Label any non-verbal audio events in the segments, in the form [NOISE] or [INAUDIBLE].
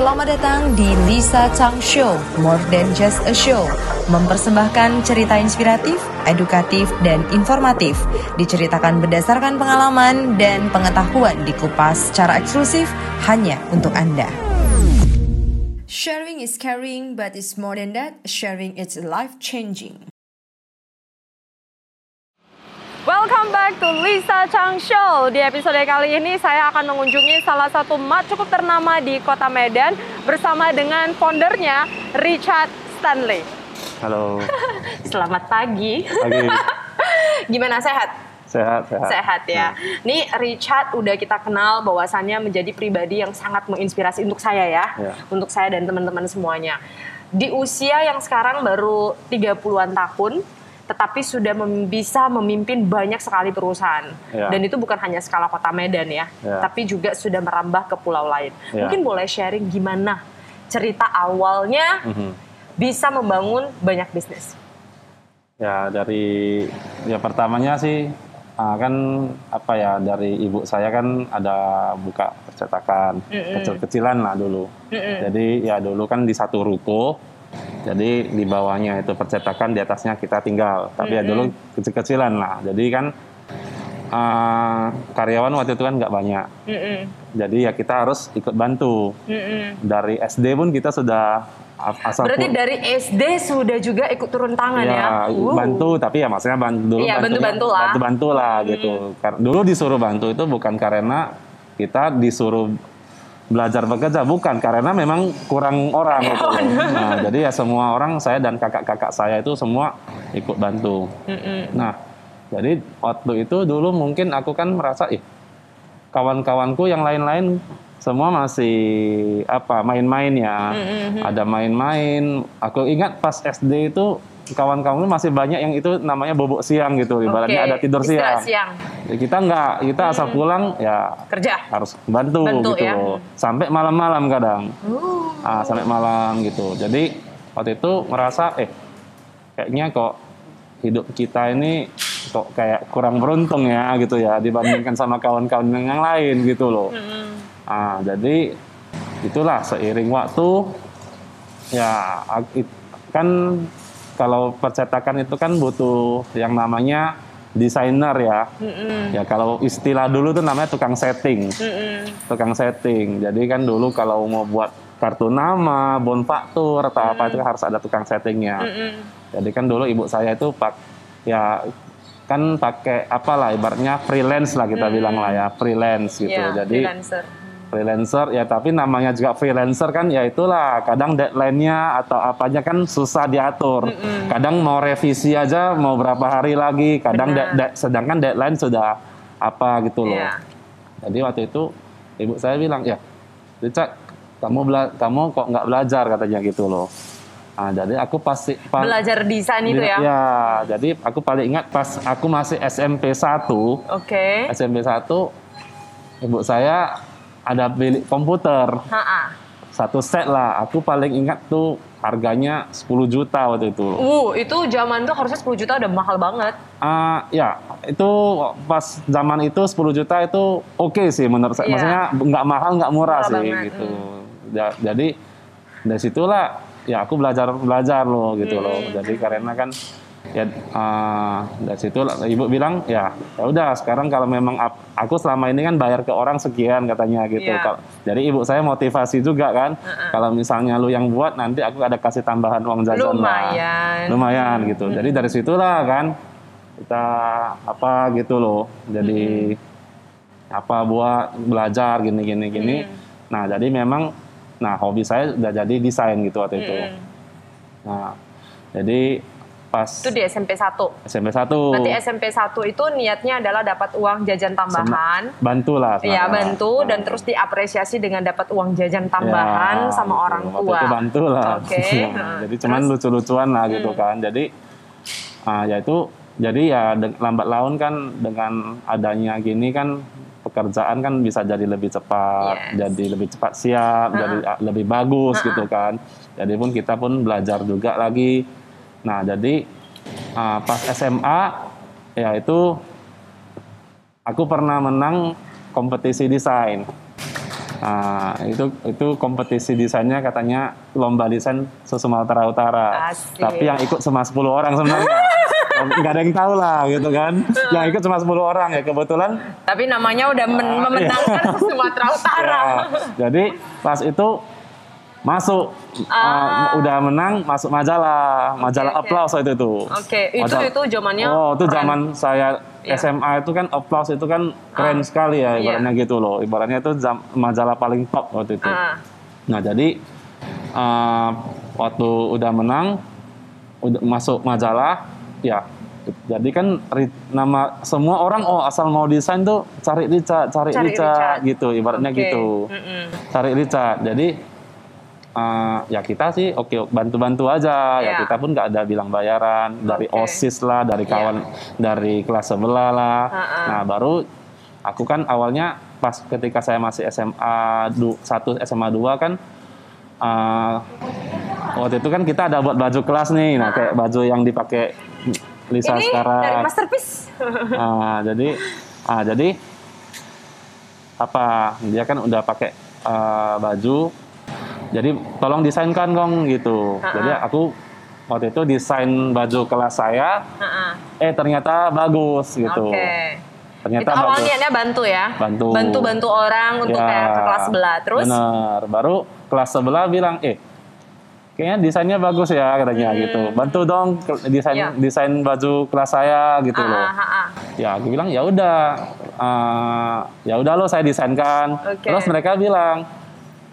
Selamat datang di Lisa Chang Show, More Than Just a Show. Mempersembahkan cerita inspiratif, edukatif, dan informatif. Diceritakan berdasarkan pengalaman dan pengetahuan dikupas secara eksklusif hanya untuk Anda. Sharing is caring, but it's more than that. Sharing is life changing. Welcome back to Lisa Chang Show. Di episode kali ini saya akan mengunjungi salah satu mat cukup ternama di kota Medan bersama dengan foundernya Richard Stanley. Halo. [LAUGHS] Selamat pagi. Pagi. [LAUGHS] Gimana sehat? Sehat, sehat. Sehat ya. Nih Richard udah kita kenal bahwasannya menjadi pribadi yang sangat menginspirasi untuk saya ya. Ya. Untuk saya dan teman-teman semuanya. Di usia yang sekarang baru 30-an tahun, tetapi sudah mem- bisa memimpin banyak sekali perusahaan. Ya. Dan itu bukan hanya skala kota Medan ya, Ya. tapi juga sudah merambah ke pulau lain. Ya. Mungkin boleh sharing gimana cerita awalnya Mhm. bisa membangun banyak bisnis. Ya dari ya pertamanya sih ah, kan apa ya dari ibu saya kan ada buka percetakan Mm-mm. kecil-kecilan lah dulu. Mm-mm. Jadi ya dulu kan di satu ruko. Jadi di bawahnya itu percetakan, di atasnya kita tinggal. Tapi ya dulu kecil-kecilan lah. Jadi kan ah, karyawan waktu itu kan nggak banyak. Mm-mm. Jadi ya kita harus ikut bantu. Mm-mm. Dari SD pun kita sudah asal Berarti dari SD sudah juga ikut turun tangan ya? ya, Uh. bantu tapi ya maksudnya bantu dulu Iya, bantu-bantu lah. bantu-bantu lah gitu dulu disuruh bantu itu bukan karena kita disuruh belajar bekerja bukan karena memang kurang orang [LAUGHS] gitu nah jadi ya semua orang saya dan kakak-kakak saya itu semua ikut bantu. Mm-mm. nah jadi waktu itu dulu mungkin aku kan merasa ih kawan-kawanku yang lain-lain semua masih apa main-main ya. Mm-mm. ada main-main. Aku ingat pas SD itu kawan-kawan masih banyak yang itu namanya bobok siang gitu ibaratnya ada tidur siang. siang. Ya, kita nggak kita asal pulang ya Kerja. harus bantu, Bantu, gitu ya. sampai malam-malam kadang Uh. ah, sampai malam gitu jadi waktu itu merasa eh kayaknya kok hidup kita ini kok kayak kurang beruntung ya gitu ya dibandingkan sama kawan-kawan yang lain gitu loh Mm-mm. Ah, jadi itulah seiring waktu ya kan kalau percetakan itu kan butuh yang namanya desainer ya. Mm-mm. Ya kalau istilah dulu tuh namanya tukang setting, Mm-mm. tukang setting. Jadi kan dulu kalau mau buat kartu nama, bon faktur atau apa itu harus ada tukang settingnya. Mm-mm. Jadi kan dulu ibu saya itu pak ya kan pakai apalah ibaratnya freelance lah kita bilang lah ya freelance gitu. Ya, Jadi freelancer. Freelancer ya tapi namanya juga freelancer kan ya itulah kadang deadline-nya atau apanya kan susah diatur. Kadang mau revisi aja mau berapa hari lagi, kadang de- de- sedangkan deadline sudah apa gitu loh. Iya. Jadi waktu itu ibu saya bilang ya, Richard kamu bela- kamu kok nggak belajar katanya gitu loh. Nah, jadi aku pasti pa- Belajar desain itu ya? Ya, jadi aku paling ingat pas aku masih SMP 1, Oke. SMP 1 ibu saya ada beli komputer Ha-ha. satu set lah aku paling ingat tuh harganya 10 juta waktu itu Uh, itu zaman tuh harusnya 10 juta udah mahal banget. Ah, ya itu pas zaman itu 10 juta itu oke sih menurut saya Iya. maksudnya nggak mahal nggak murah Murah sih banget, gitu Ja- jadi dari situlah ya aku belajar belajar loh gitu loh Hmm. jadi karena kan ya ah, dari situ ibu bilang ya ya udah sekarang kalau memang aku selama ini kan bayar ke orang sekian katanya gitu. Kal- jadi ibu saya motivasi juga kan. Kalau misalnya lu yang buat nanti aku ada kasih tambahan uang jajan lah. Lumayan. lumayan gitu. Jadi dari situlah kan kita apa gitu loh. Jadi apa buat belajar gini gini. Gini nah jadi memang nah hobi saya udah jadi desain gitu waktu itu. Mm-mm. nah jadi pas Itu di SMP 1. SMP 1 Berarti SMP 1 itu niatnya adalah dapat uang jajan tambahan. bantu lah Iya, bantu nah, dan terus diapresiasi dengan dapat uang jajan tambahan Ya, sama gitu. orang Waktu tua. itu bantu lah Oke. [LAUGHS] Ya, Nah, jadi cuman lucu-lucuan lah Hmm. gitu kan jadi ah, ya itu jadi ya lambat laun kan dengan adanya gini kan pekerjaan kan bisa jadi lebih cepat Yes. jadi lebih cepat siap jadi ah, lebih bagus gitu kan jadi pun kita pun belajar juga lagi nah jadi ah, pas SMA ya itu aku pernah menang kompetisi desain Nah, itu itu kompetisi desainnya katanya lomba desain se-Sumatera Utara. Asik. Tapi yang ikut cuma 10 orang sebenarnya. [LAUGHS] Nggak ada yang tahu lah gitu kan. yang ikut cuma 10 orang ya kebetulan. Tapi namanya udah men- memenangkan Sumatera [LAUGHS] Utara. Ya, jadi pas itu masuk Ah. uh, udah menang masuk majalah majalah oke. Applause waktu itu. Oke, itu Majalah- itu zamannya Oh, itu keren. zaman saya Iya. SMA itu kan Applause itu kan keren sekali ya Iya. ibaratnya gitu loh. Ibaratnya itu jam- majalah paling top waktu itu. Ah. Nah, jadi uh, waktu udah menang udah masuk majalah ya jadi kan nama semua orang oh asal mau desain tuh cari Richard, cari, Cari Richard, Richard. gitu ibaratnya Oke. gitu. Mm-mm. Cari Richard. Jadi uh, ya kita sih oke bantu-bantu aja ya Iya. kita pun nggak ada bilang bayaran dari. OSIS lah, dari Iya. kawan dari kelas sebelah lah. Ha-ha. Nah, baru aku kan awalnya pas ketika saya masih SMA du, 1 SMA 2 kan uh, waktu itu kan kita ada buat baju kelas nih. Nah, kayak baju yang dipakai Lisa Ini sekarang. dari Masterpiece. [LAUGHS] Ah, jadi ah jadi apa dia kan udah pakai ah, baju jadi tolong desainkan kong gitu Ha-ha. jadi aku waktu itu desain baju kelas saya Ha-ha. eh ternyata bagus gitu Oke. ternyata itu awal bagus niatnya bantu ya. Bantu. Bantu-bantu orang untuk Ya, kayak ke kelas sebelah. Terus bener baru kelas sebelah bilang eh kayaknya desainnya bagus ya katanya gitu bantu dong desain Hmm. Ya. desain baju kelas saya gitu loh Ah, ah, ah. ya aku bilang ya udah eh, ya udah lo saya desainkan Oke. terus mereka bilang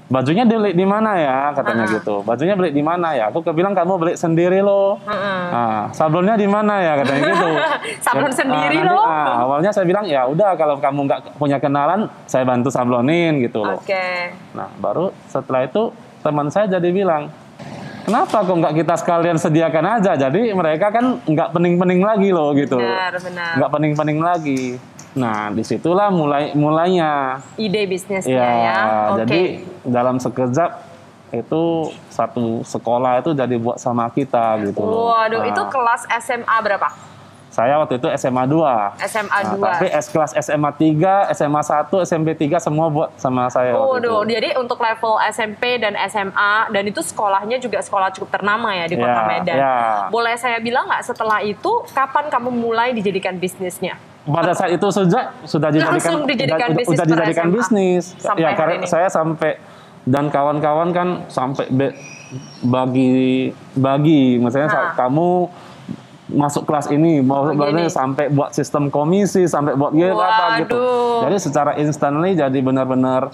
bajunya beli di mana ya katanya Ah. gitu bajunya beli di mana ya aku kebilang kamu beli sendiri lo Mm-mm. Nah, sablonnya di mana ya katanya gitu. [LAUGHS] Sablon Dan, sendiri ah, nanti, loh. ah, awalnya saya bilang ya udah kalau kamu nggak punya kenalan, saya bantu sablonin gitu loh. Oke. Nah, baru setelah itu teman saya jadi bilang, kenapa kok nggak kita sekalian sediakan aja? Jadi mereka kan nggak pening-pening lagi loh gitu. Benar, benar. Nggak pening-pening lagi. Nah, di situlah mulai mulainya. Ide bisnisnya Ya, ya. Oke. jadi dalam sekejap itu satu sekolah itu jadi buat sama kita gitu. Waduh, Nah, itu kelas SMA berapa? saya waktu itu SMA 2. SMA 2. Nah, tapi S kelas SMA 3, SMA 1, SMP 3 semua buat sama saya waktu Waduh, itu. jadi untuk level SMP dan SMA dan itu sekolahnya juga sekolah cukup ternama ya di Kota Ya, Medan. ya. Boleh saya bilang nggak setelah itu kapan kamu mulai dijadikan bisnisnya? Pada saat itu sudah sudah dijadikan Langsung dijadikan udah, bisnis udah per dijadikan SMA. bisnis. Sampai ya karena ini. saya sampai dan kawan-kawan kan sampai be- bagi bagi misalnya sa- Nah. kamu masuk kelas ini mau sebenarnya sampai buat sistem komisi sampai buat gitu apa gitu. Jadi secara instantly jadi benar-benar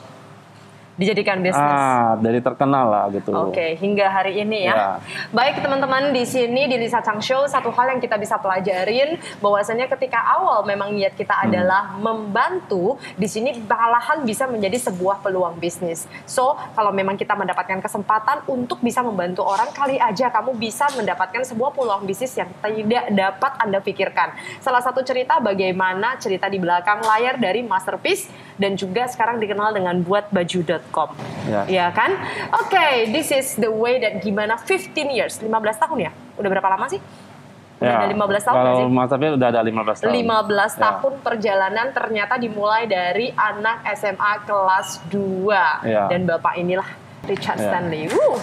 Dijadikan bisnis. ah dari terkenal lah gitu. Oke, hingga hari ini ya. Ya. Baik teman-teman di sini di Lisa Chang Show satu hal yang kita bisa pelajarin bahwasanya ketika awal memang niat kita Hmm. adalah membantu, di sini malahan bisa menjadi sebuah peluang bisnis. So, kalau memang kita mendapatkan kesempatan untuk bisa membantu orang, kali aja kamu bisa mendapatkan sebuah peluang bisnis yang tidak dapat Anda pikirkan. Salah satu cerita bagaimana cerita di belakang layar dari Masterpiece dan juga sekarang dikenal dengan buatbaju.com. Ya. Ya kan? Oke, this is the way that gimana 15 years, 15 tahun ya? Udah berapa lama sih? Udah ada 15 tahun Ya. Kalau sih? Mas udah ada 15 tahun. 15 Ya. tahun perjalanan ternyata dimulai dari anak SMA kelas 2 Ya. dan Bapak inilah Richard Ya. Stanley. Wuh.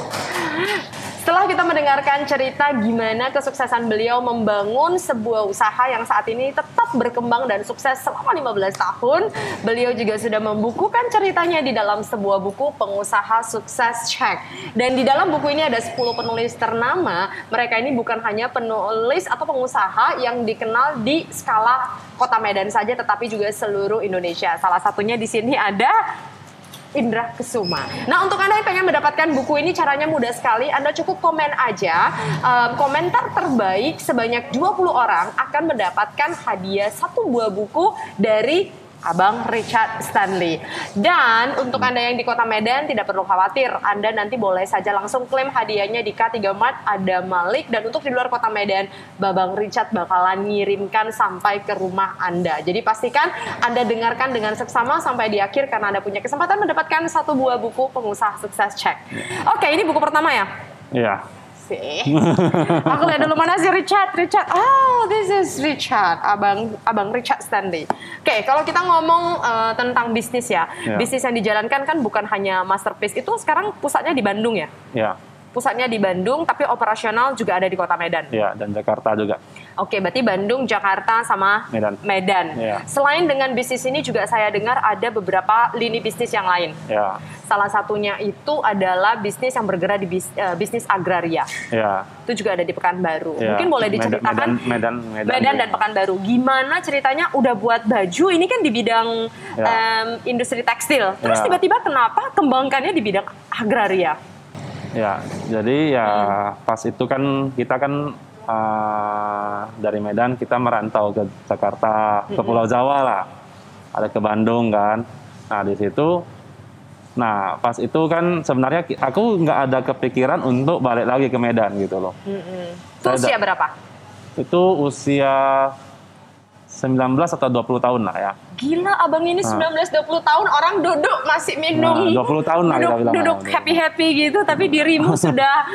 Setelah kita mendengarkan cerita gimana kesuksesan beliau membangun sebuah usaha yang saat ini tetap berkembang dan sukses selama 15 tahun, beliau juga sudah membukukan ceritanya di dalam sebuah buku pengusaha sukses check. Dan di dalam buku ini ada 10 penulis ternama. Mereka ini bukan hanya penulis atau pengusaha yang dikenal di skala Kota Medan saja tetapi juga seluruh Indonesia. Salah satunya di sini ada Indra Kesuma. Nah, untuk Anda yang pengen mendapatkan buku ini caranya mudah sekali. Anda cukup komen aja. Um, komentar terbaik sebanyak 20 orang akan mendapatkan hadiah satu buah buku dari Abang Richard Stanley. Dan untuk Anda yang di Kota Medan tidak perlu khawatir. Anda nanti boleh saja langsung klaim hadiahnya di K3 Mart ada Malik dan untuk di luar Kota Medan Babang Richard bakalan ngirimkan sampai ke rumah Anda. Jadi pastikan Anda dengarkan dengan seksama sampai di akhir karena Anda punya kesempatan mendapatkan satu buah buku pengusaha sukses check. Oke, ini buku pertama ya. Iya. Sih. Aku lihat dulu mana sih Richard, Richard. Oh, this is Richard, abang abang Richard Stanley. Oke, kalau kita ngomong uh, tentang bisnis ya, Ya. bisnis yang dijalankan kan bukan hanya masterpiece itu sekarang pusatnya di Bandung ya. Ya, Pusatnya di Bandung, tapi operasional juga ada di Kota Medan. ya dan Jakarta juga. Oke, berarti Bandung, Jakarta, sama Medan. Medan. Iya. Selain dengan bisnis ini juga saya dengar ada beberapa lini bisnis yang lain. Ya, Salah satunya itu adalah bisnis yang bergerak di bis- eh, bisnis agraria. ya. Itu juga ada di Pekanbaru. ya. Mungkin boleh diceritakan Medan, Medan, Medan, Medan dan Pekanbaru. Gimana ceritanya udah buat baju ini kan di bidang Ya. em, industri tekstil. Terus Ya. tiba-tiba kenapa kembangkannya di bidang agraria? Ya, jadi ya Hmm. pas itu kan kita kan uh, dari Medan kita merantau ke Jakarta, ke Pulau Jawa lah. Ada ke Bandung kan. Nah di situ, nah pas itu kan sebenarnya aku nggak ada kepikiran untuk balik lagi ke Medan gitu loh. Itu Saya usia da- berapa? Itu usia 19 atau 20 tahun lah ya. Gila abang ini 19-20 tahun orang duduk masih minum. Nah, 20 tahun lah kita duduk, bilang. Duduk happy-happy gitu tapi dirimu [LAUGHS] sudah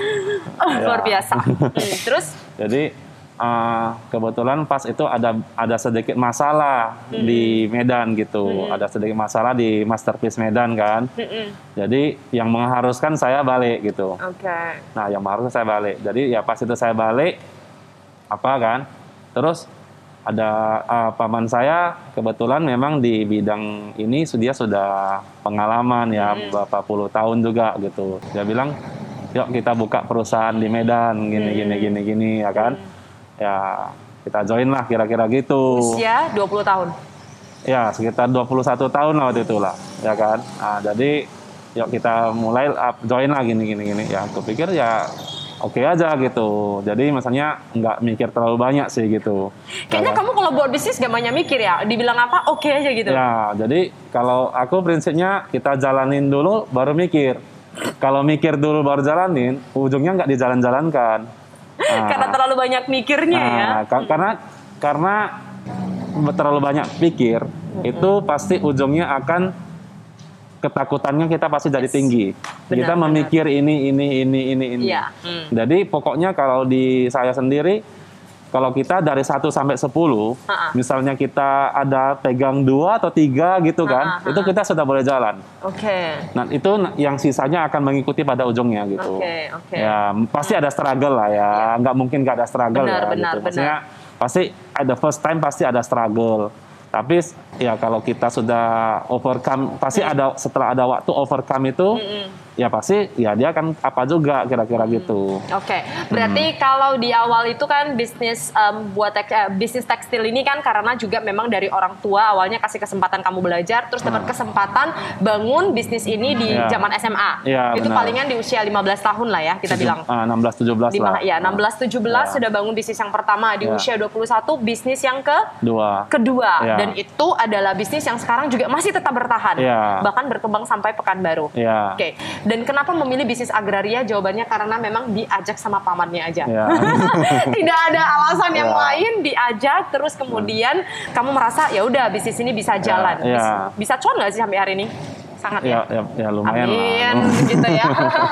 Ya. luar biasa. [LAUGHS] Hmm, Terus Jadi uh, kebetulan pas itu ada ada sedikit masalah di Medan gitu, ada sedikit masalah di masterpiece Medan kan. Mm-mm. Jadi yang mengharuskan saya balik gitu. Oke. Nah yang mengharuskan saya balik. Jadi ya pas itu saya balik apa kan, terus ada uh, paman saya kebetulan memang di bidang ini dia sudah pengalaman ya beberapa puluh tahun juga gitu. Dia bilang, yuk kita buka perusahaan di Medan gini gini gini gini ya kan. Ya kita join lah kira-kira gitu. Usia 20 tahun. Ya sekitar 21 tahun lah waktu itu lah ya kan. Nah, jadi yuk kita mulai up, join lah gini gini gini. Ya aku pikir ya oke aja gitu. Jadi misalnya nggak mikir terlalu banyak sih gitu. Kayaknya Ya kamu kalau buat bisnis gak banyak mikir ya. Dibilang apa oke aja gitu. Ya, jadi kalau aku prinsipnya kita jalanin dulu baru mikir. Kalau mikir dulu baru jalanin, ujungnya nggak dijalan-jalankan. [LAUGHS] Nah, Karena terlalu banyak mikirnya ya. nah, ka- karena karena terlalu banyak pikir, itu pasti ujungnya akan ketakutannya kita pasti jadi tinggi. Benar, kita memikir ini ini ini ini ini. Iya. Hmm. Jadi pokoknya kalau di saya sendiri kalau kita dari 1 sampai 10, Ha-ha. misalnya kita ada pegang dua atau tiga gitu kan, Ha-ha, itu kita sudah boleh jalan. Oke. Nah itu yang sisanya akan mengikuti pada ujungnya gitu. Oke, oke. Ya pasti ada struggle lah ya, nggak mungkin nggak ada struggle Benar, ya. benar, gitu. Maksudnya pasti ada first time pasti ada struggle. Tapi ya kalau kita sudah overcome, pasti Hmm. ada setelah ada waktu overcome itu, ya pasti ya dia akan apa juga kira-kira Hmm. gitu. Oke, berarti kalau di awal itu kan bisnis em, buat tek- eh, bisnis tekstil ini kan karena juga memang dari orang tua awalnya kasih kesempatan kamu belajar, terus dapat kesempatan bangun bisnis ini di Ya. zaman SMA. Ya, itu benar. palingan di usia 15 tahun lah ya kita bilang. Ah, 16-17 Lima, lah. ya, 16 17 Ya. sudah bangun bisnis yang pertama, di Ya. usia 21 bisnis yang ke Dua. kedua Ya. dan itu adalah bisnis yang sekarang juga masih tetap bertahan. Ya. Bahkan berkembang sampai Pekanbaru. Ya. Oke, dan kenapa memilih bisnis agraria? Jawabannya karena memang diajak sama pamannya aja. Ya. [LAUGHS] Tidak ada alasan yang Ya. lain, diajak terus kemudian kamu merasa ya udah bisnis ini bisa jalan. ya. Bisa, bisa cuan nggak sih sampai hari ini? Sangat Ya, ya. ya, ya lumayan Amin, lah. gitu ya.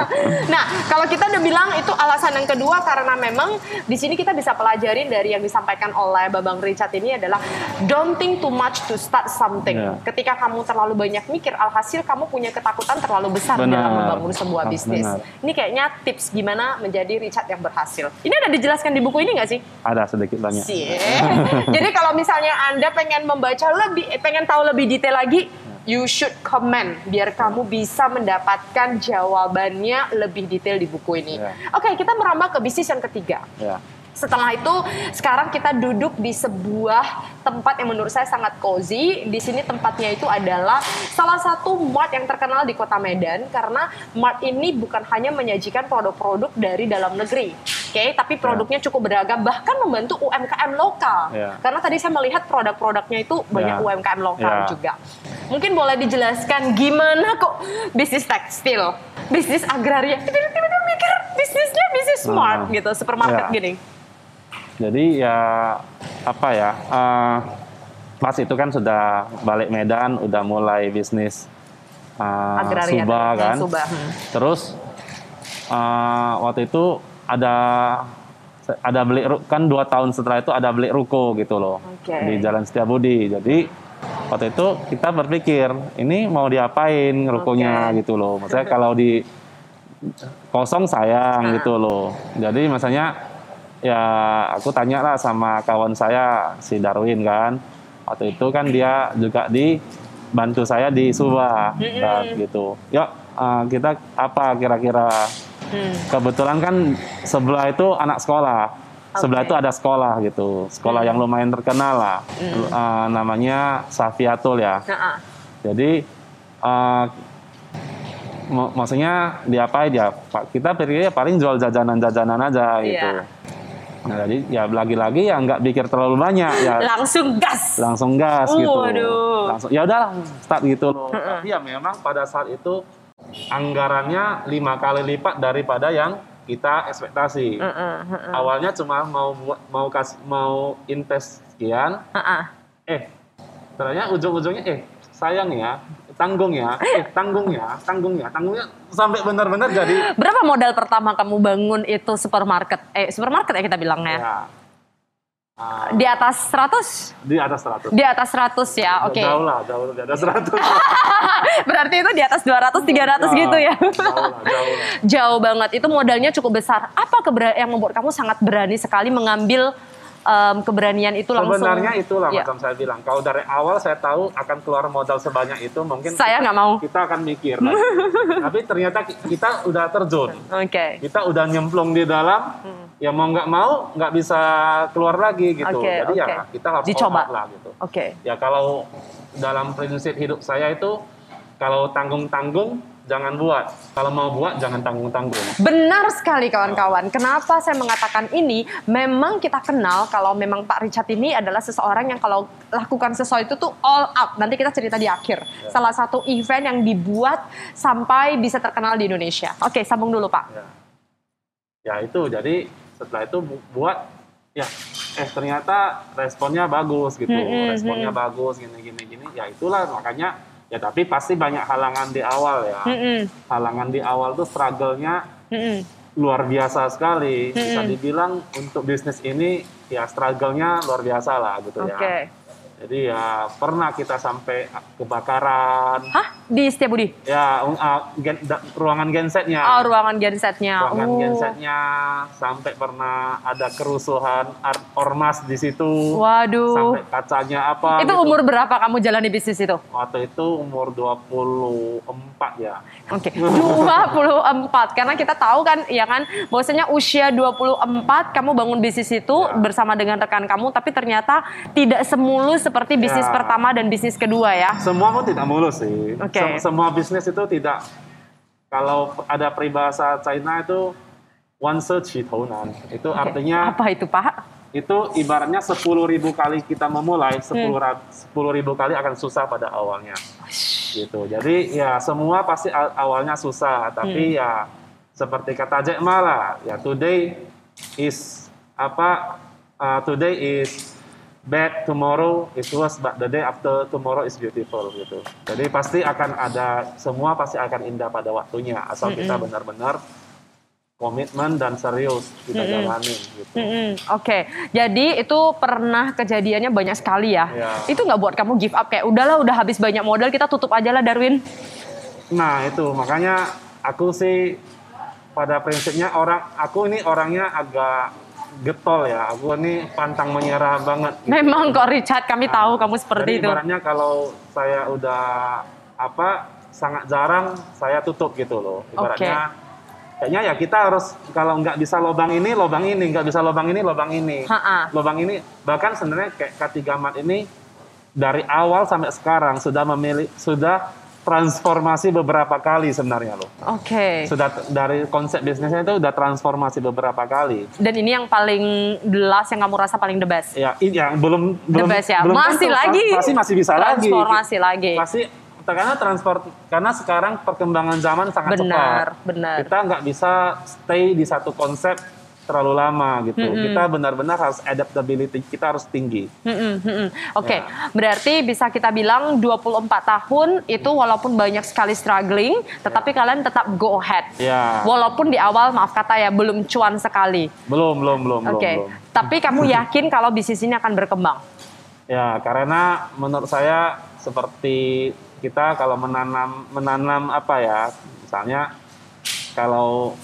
[LAUGHS] nah, kalau kita udah bilang itu alasan yang kedua karena memang di sini kita bisa pelajarin dari yang disampaikan oleh Babang Richard ini adalah don't think too much to start something. Ya. Ketika kamu terlalu banyak mikir, alhasil kamu punya ketakutan terlalu besar Benar. dalam membangun sebuah Ah, bisnis. benar. Ini kayaknya tips gimana menjadi Richard yang berhasil. Ini ada dijelaskan di buku ini nggak sih? Ada sedikit banyak. Jadi kalau misalnya Anda pengen membaca lebih, eh, pengen tahu lebih detail lagi, you should comment biar kamu bisa mendapatkan jawabannya lebih detail di buku ini. Ya. Oke, kita merambah ke bisnis yang ketiga. Ya. Setelah itu, sekarang kita duduk di sebuah tempat yang menurut saya sangat cozy. Di sini tempatnya itu adalah salah satu mart yang terkenal di kota Medan karena mart ini bukan hanya menyajikan produk-produk dari dalam negeri. Oke, tapi produknya cukup beragam bahkan membantu UMKM lokal. Ya. Karena tadi saya melihat produk-produknya itu banyak Ya. UMKM lokal Ya. juga. Mungkin boleh dijelaskan gimana kok bisnis tekstil, bisnis agraria, tiba-tiba mikir bisnisnya bisnis smart Ah. gitu, supermarket Ya. gini. Jadi ya apa ya? eh, pas itu kan sudah balik Medan, udah mulai bisnis eh, Agraria Suba kan. Suba, hmm. Terus eh, waktu itu ada ada beli kan dua tahun setelah itu ada beli ruko gitu loh Oke. di Jalan Setiabudi. Jadi waktu itu kita berpikir ini mau diapain rukonya Oke. gitu loh. Maksudnya kalau di kosong sayang Ah. gitu loh. Jadi maksudnya ya aku tanya lah sama kawan saya si Darwin kan. Waktu itu kan dia juga di bantu saya di Subah kan, gitu. Yuk eh, kita apa kira-kira Hmm. kebetulan kan sebelah itu anak sekolah. Sebelah Oke. itu ada sekolah gitu. Sekolah yang lumayan terkenal lah. Eh, namanya Safiatul ya. Nah, ah. Jadi mak- maksudnya diapain ya? Pak, Kita pikirnya paling jual jajanan-jajanan aja gitu. Iya. Nah, jadi ya lagi-lagi ya nggak pikir terlalu banyak ya langsung gas. langsung gas Uh, gitu. waduh. Langsung ya udahlah start gitu loh. Tapi ya memang pada saat itu anggarannya lima kali lipat daripada yang kita ekspektasi. Heeh, heeh. Awalnya cuma mau mau kasih mau invest sekian, Heeh. eh ternyata ujung-ujungnya eh sayang ya tanggung ya eh tanggung ya tanggung ya tanggungnya sampai benar-benar jadi Berapa modal pertama kamu bangun itu supermarket? Eh, supermarket ya kita bilangnya. ya ah, Di atas 100? di atas 100 Di atas 100 ya, oke. jauh lah jauh di atas 100 [LAUGHS] Berarti itu di atas 200, 300 gitu ya. jauh lah jauh lah [LAUGHS] Jauh banget. Itu modalnya cukup besar. Apa yang membuat kamu sangat berani sekali mengambil em, keberanian itu langsung? Sebenarnya itulah Ya. macam saya bilang. Kalau dari awal saya tahu akan keluar modal sebanyak itu, mungkin Saya nggak mau. kita akan mikir. [LAUGHS] Tapi ternyata ki- kita udah terjun, Oke. kita udah nyemplung di dalam. Ya mau nggak mau nggak bisa keluar lagi gitu. Hmm. Oke, Jadi ya oke. kita harus Dicoba. lah gitu. Oke. Ya kalau dalam prinsip hidup saya itu kalau tanggung-tanggung jangan buat. Kalau mau buat jangan tanggung-tanggung. Benar sekali kawan-kawan. Kenapa saya mengatakan ini? Memang kita kenal kalau memang Pak Richard ini adalah seseorang yang kalau lakukan sesuatu itu tuh all out. Nanti kita cerita di akhir. Salah satu event yang dibuat sampai bisa terkenal di Indonesia. Oke, sambung dulu Pak. ya ya itu jadi setelah itu bu- buat ya eh ternyata responnya bagus gitu Mm-mm, responnya bagus gini gini gini ya itulah makanya ya tapi pasti banyak halangan di awal ya. Mm-mm, halangan di awal tuh struggle-nya mm-mm. luar biasa sekali. Bisa dibilang untuk bisnis ini ya struggle-nya luar biasa lah gitu Oke. ya jadi ya pernah kita sampai kebakaran Hah? Di Setiabudi? ya um, uh, gen- da- ruangan gensetnya Oh, ruangan gensetnya. ruangan Oh. gensetnya sampai pernah ada kerusuhan ormas di situ Waduh. sampai kacanya apa Itu gitu. umur berapa kamu jalani bisnis itu? waktu itu umur 24 ya Oke, [LAUGHS] 24 karena kita tahu kan ya kan bahwasanya usia 24 kamu bangun bisnis itu Ya. bersama dengan rekan kamu tapi ternyata tidak semulus seperti bisnis Ya. pertama dan bisnis kedua ya. semua pun tidak mulus sih Oke. Sem- semua bisnis itu tidak kalau ada peribahasa China itu one search nan itu Oke. artinya apa itu Pak? itu ibaratnya 10.000 ribu kali kita memulai 10 Hmm. ra- 10 ribu kali akan susah pada awalnya gitu jadi ya semua pasti awalnya susah tapi Hmm. ya seperti kata Jack Ma lah ya today is apa uh, today is bad tomorrow is worse but the day after tomorrow is beautiful gitu jadi pasti akan ada semua pasti akan indah pada waktunya asal kita benar-benar komitmen dan serius kita jalanin gitu Mm-mm, Oke, jadi itu pernah kejadiannya banyak sekali ya. Ya. Itu nggak buat kamu give up kayak udahlah udah habis banyak modal kita tutup aja lah Darwin. Nah itu makanya aku sih pada prinsipnya orang aku ini orangnya agak getol ya. Aku ini pantang menyerah banget. gitu. Memang kok Richard kami tahu kamu seperti itu. ibaratnya kalau saya udah apa sangat jarang saya tutup gitu loh. Ibaratnya kayaknya ya kita harus kalau nggak bisa lobang ini lobang ini nggak bisa lobang ini lobang ini Ha-ha. lobang ini bahkan sebenarnya kayak Katigamat ini dari awal sampai sekarang sudah memilih sudah transformasi beberapa kali sebenarnya loh Oke. sudah t- dari konsep bisnisnya itu udah transformasi beberapa kali Dan ini yang paling jelas yang kamu rasa paling the best. ya ini yang belum The belum best ya. belum Masih tentu, lagi. pasti masih bisa lagi Transformasi lagi. pasti karena transport karena sekarang perkembangan zaman sangat Benar, cepat benar. kita nggak bisa stay di satu konsep terlalu lama gitu. Kita benar-benar harus adaptability kita harus tinggi. Mm-mm, mm-mm. Oke, Ya. berarti bisa kita bilang 24 tahun itu walaupun banyak sekali struggling, tetapi kalian tetap go ahead. Ya. Walaupun di awal maaf kata ya belum cuan sekali. Belum, belum, belum, belum, Oke, belum. tapi kamu [LAUGHS] yakin kalau bisnis ini akan berkembang? Ya, karena menurut saya seperti kita kalau menanam menanam apa ya, misalnya kalau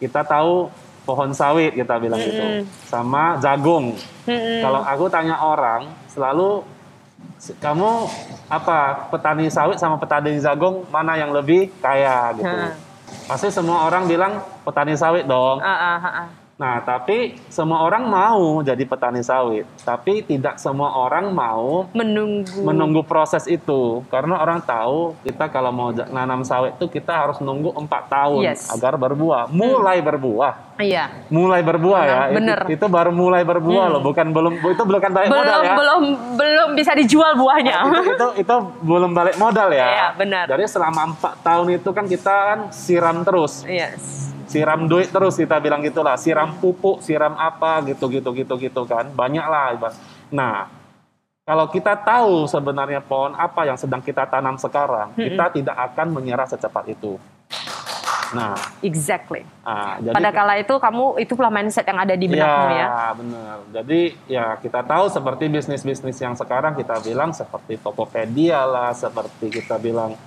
kita tahu pohon sawit kita bilang gitu, sama jagung. Kalau aku tanya orang, selalu "S- kamu apa petani sawit sama petani jagung mana yang lebih kaya gitu. Hmm. Pasti semua orang bilang petani sawit dong. Ah, ah, ah, ah. Nah, tapi semua orang mau jadi petani sawit, tapi tidak semua orang mau Menunggu. menunggu proses itu karena orang tahu kita kalau mau nanam sawit itu kita harus nunggu empat tahun Yes. agar berbuah, mulai berbuah, Iya. mulai berbuah ya. Benar, Itu- bener. Itu, baru mulai berbuah loh, bukan belum itu bukan balik Belum modal ya. belum belum bisa dijual buahnya. itu, itu itu belum balik modal ya. Iya, benar. Jadi selama empat tahun itu kan kita kan siram terus, yes. Siram duit terus kita bilang gitulah, siram pupuk, siram apa gitu gitu gitu gitu kan, banyak lah. Nah, kalau kita tahu sebenarnya pohon apa yang sedang kita tanam sekarang, kita tidak akan menyerah secepat itu. Nah, Exactly. ah, jadi Pada kala itu kamu itulah mindset yang ada di benakmu ya. benar. Jadi ya kita tahu seperti bisnis-bisnis yang sekarang kita bilang seperti Tokopedia lah, seperti kita bilang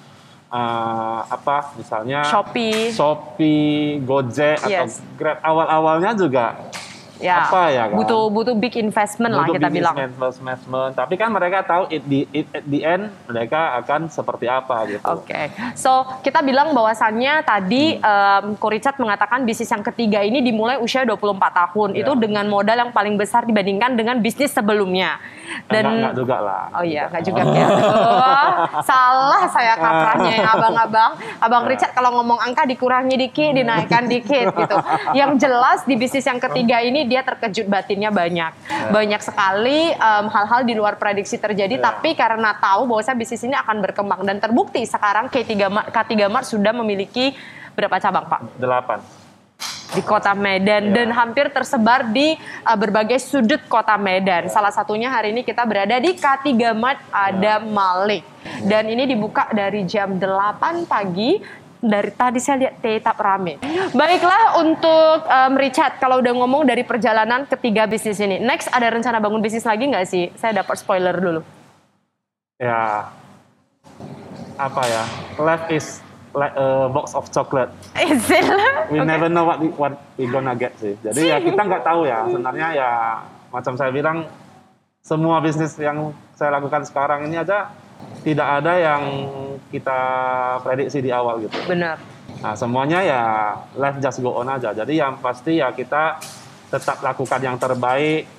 ah, apa misalnya Shopee. Shopee, Gojek atau Yes. Grab awal-awalnya juga Ya. apa ya kan? Butuh butuh big investment lah butuh kita big bilang. investment, investment. Tapi kan mereka tahu it, di it, at the end mereka akan seperti apa gitu. Oke, so kita bilang bahwasannya tadi Hmm. um, Ko Richard mengatakan bisnis yang ketiga ini dimulai usia 24 tahun. Ya. Itu dengan modal yang paling besar dibandingkan dengan bisnis sebelumnya. enggak, Dan enggak juga lah. Oh iya, nggak juga [LAUGHS] ya. Aduh, salah saya kaprahnya ya abang-abang. Abang Ya. Richard kalau ngomong angka dikurangi dikit, dinaikkan dikit gitu. Yang jelas di bisnis yang ketiga ini dia terkejut batinnya banyak. Banyak sekali em, hal-hal di luar prediksi terjadi, Ya. tapi karena tahu bahwa bisnis ini akan berkembang dan terbukti sekarang K3 Mart, K3 Mart sudah memiliki berapa cabang Pak? Delapan. di kota Medan Ya. dan hampir tersebar di uh, berbagai sudut kota Medan. Salah satunya hari ini kita berada di K3 Mart ada Malik. Dan ini dibuka dari jam 8 pagi dari tadi saya lihat tetap rame. Baiklah untuk um, Richard, kalau udah ngomong dari perjalanan ketiga bisnis ini, next ada rencana bangun bisnis lagi nggak sih? Saya dapat spoiler dulu. Ya apa ya? Life is like a box of chocolate. Is it? We Oke. never know what we, what we gonna get sih. Jadi ya kita nggak tahu ya. Sebenarnya ya macam saya bilang semua bisnis yang saya lakukan sekarang ini aja tidak ada yang kita prediksi di awal gitu. Benar. Nah semuanya ya life just go on aja. Jadi yang pasti ya kita tetap lakukan yang terbaik.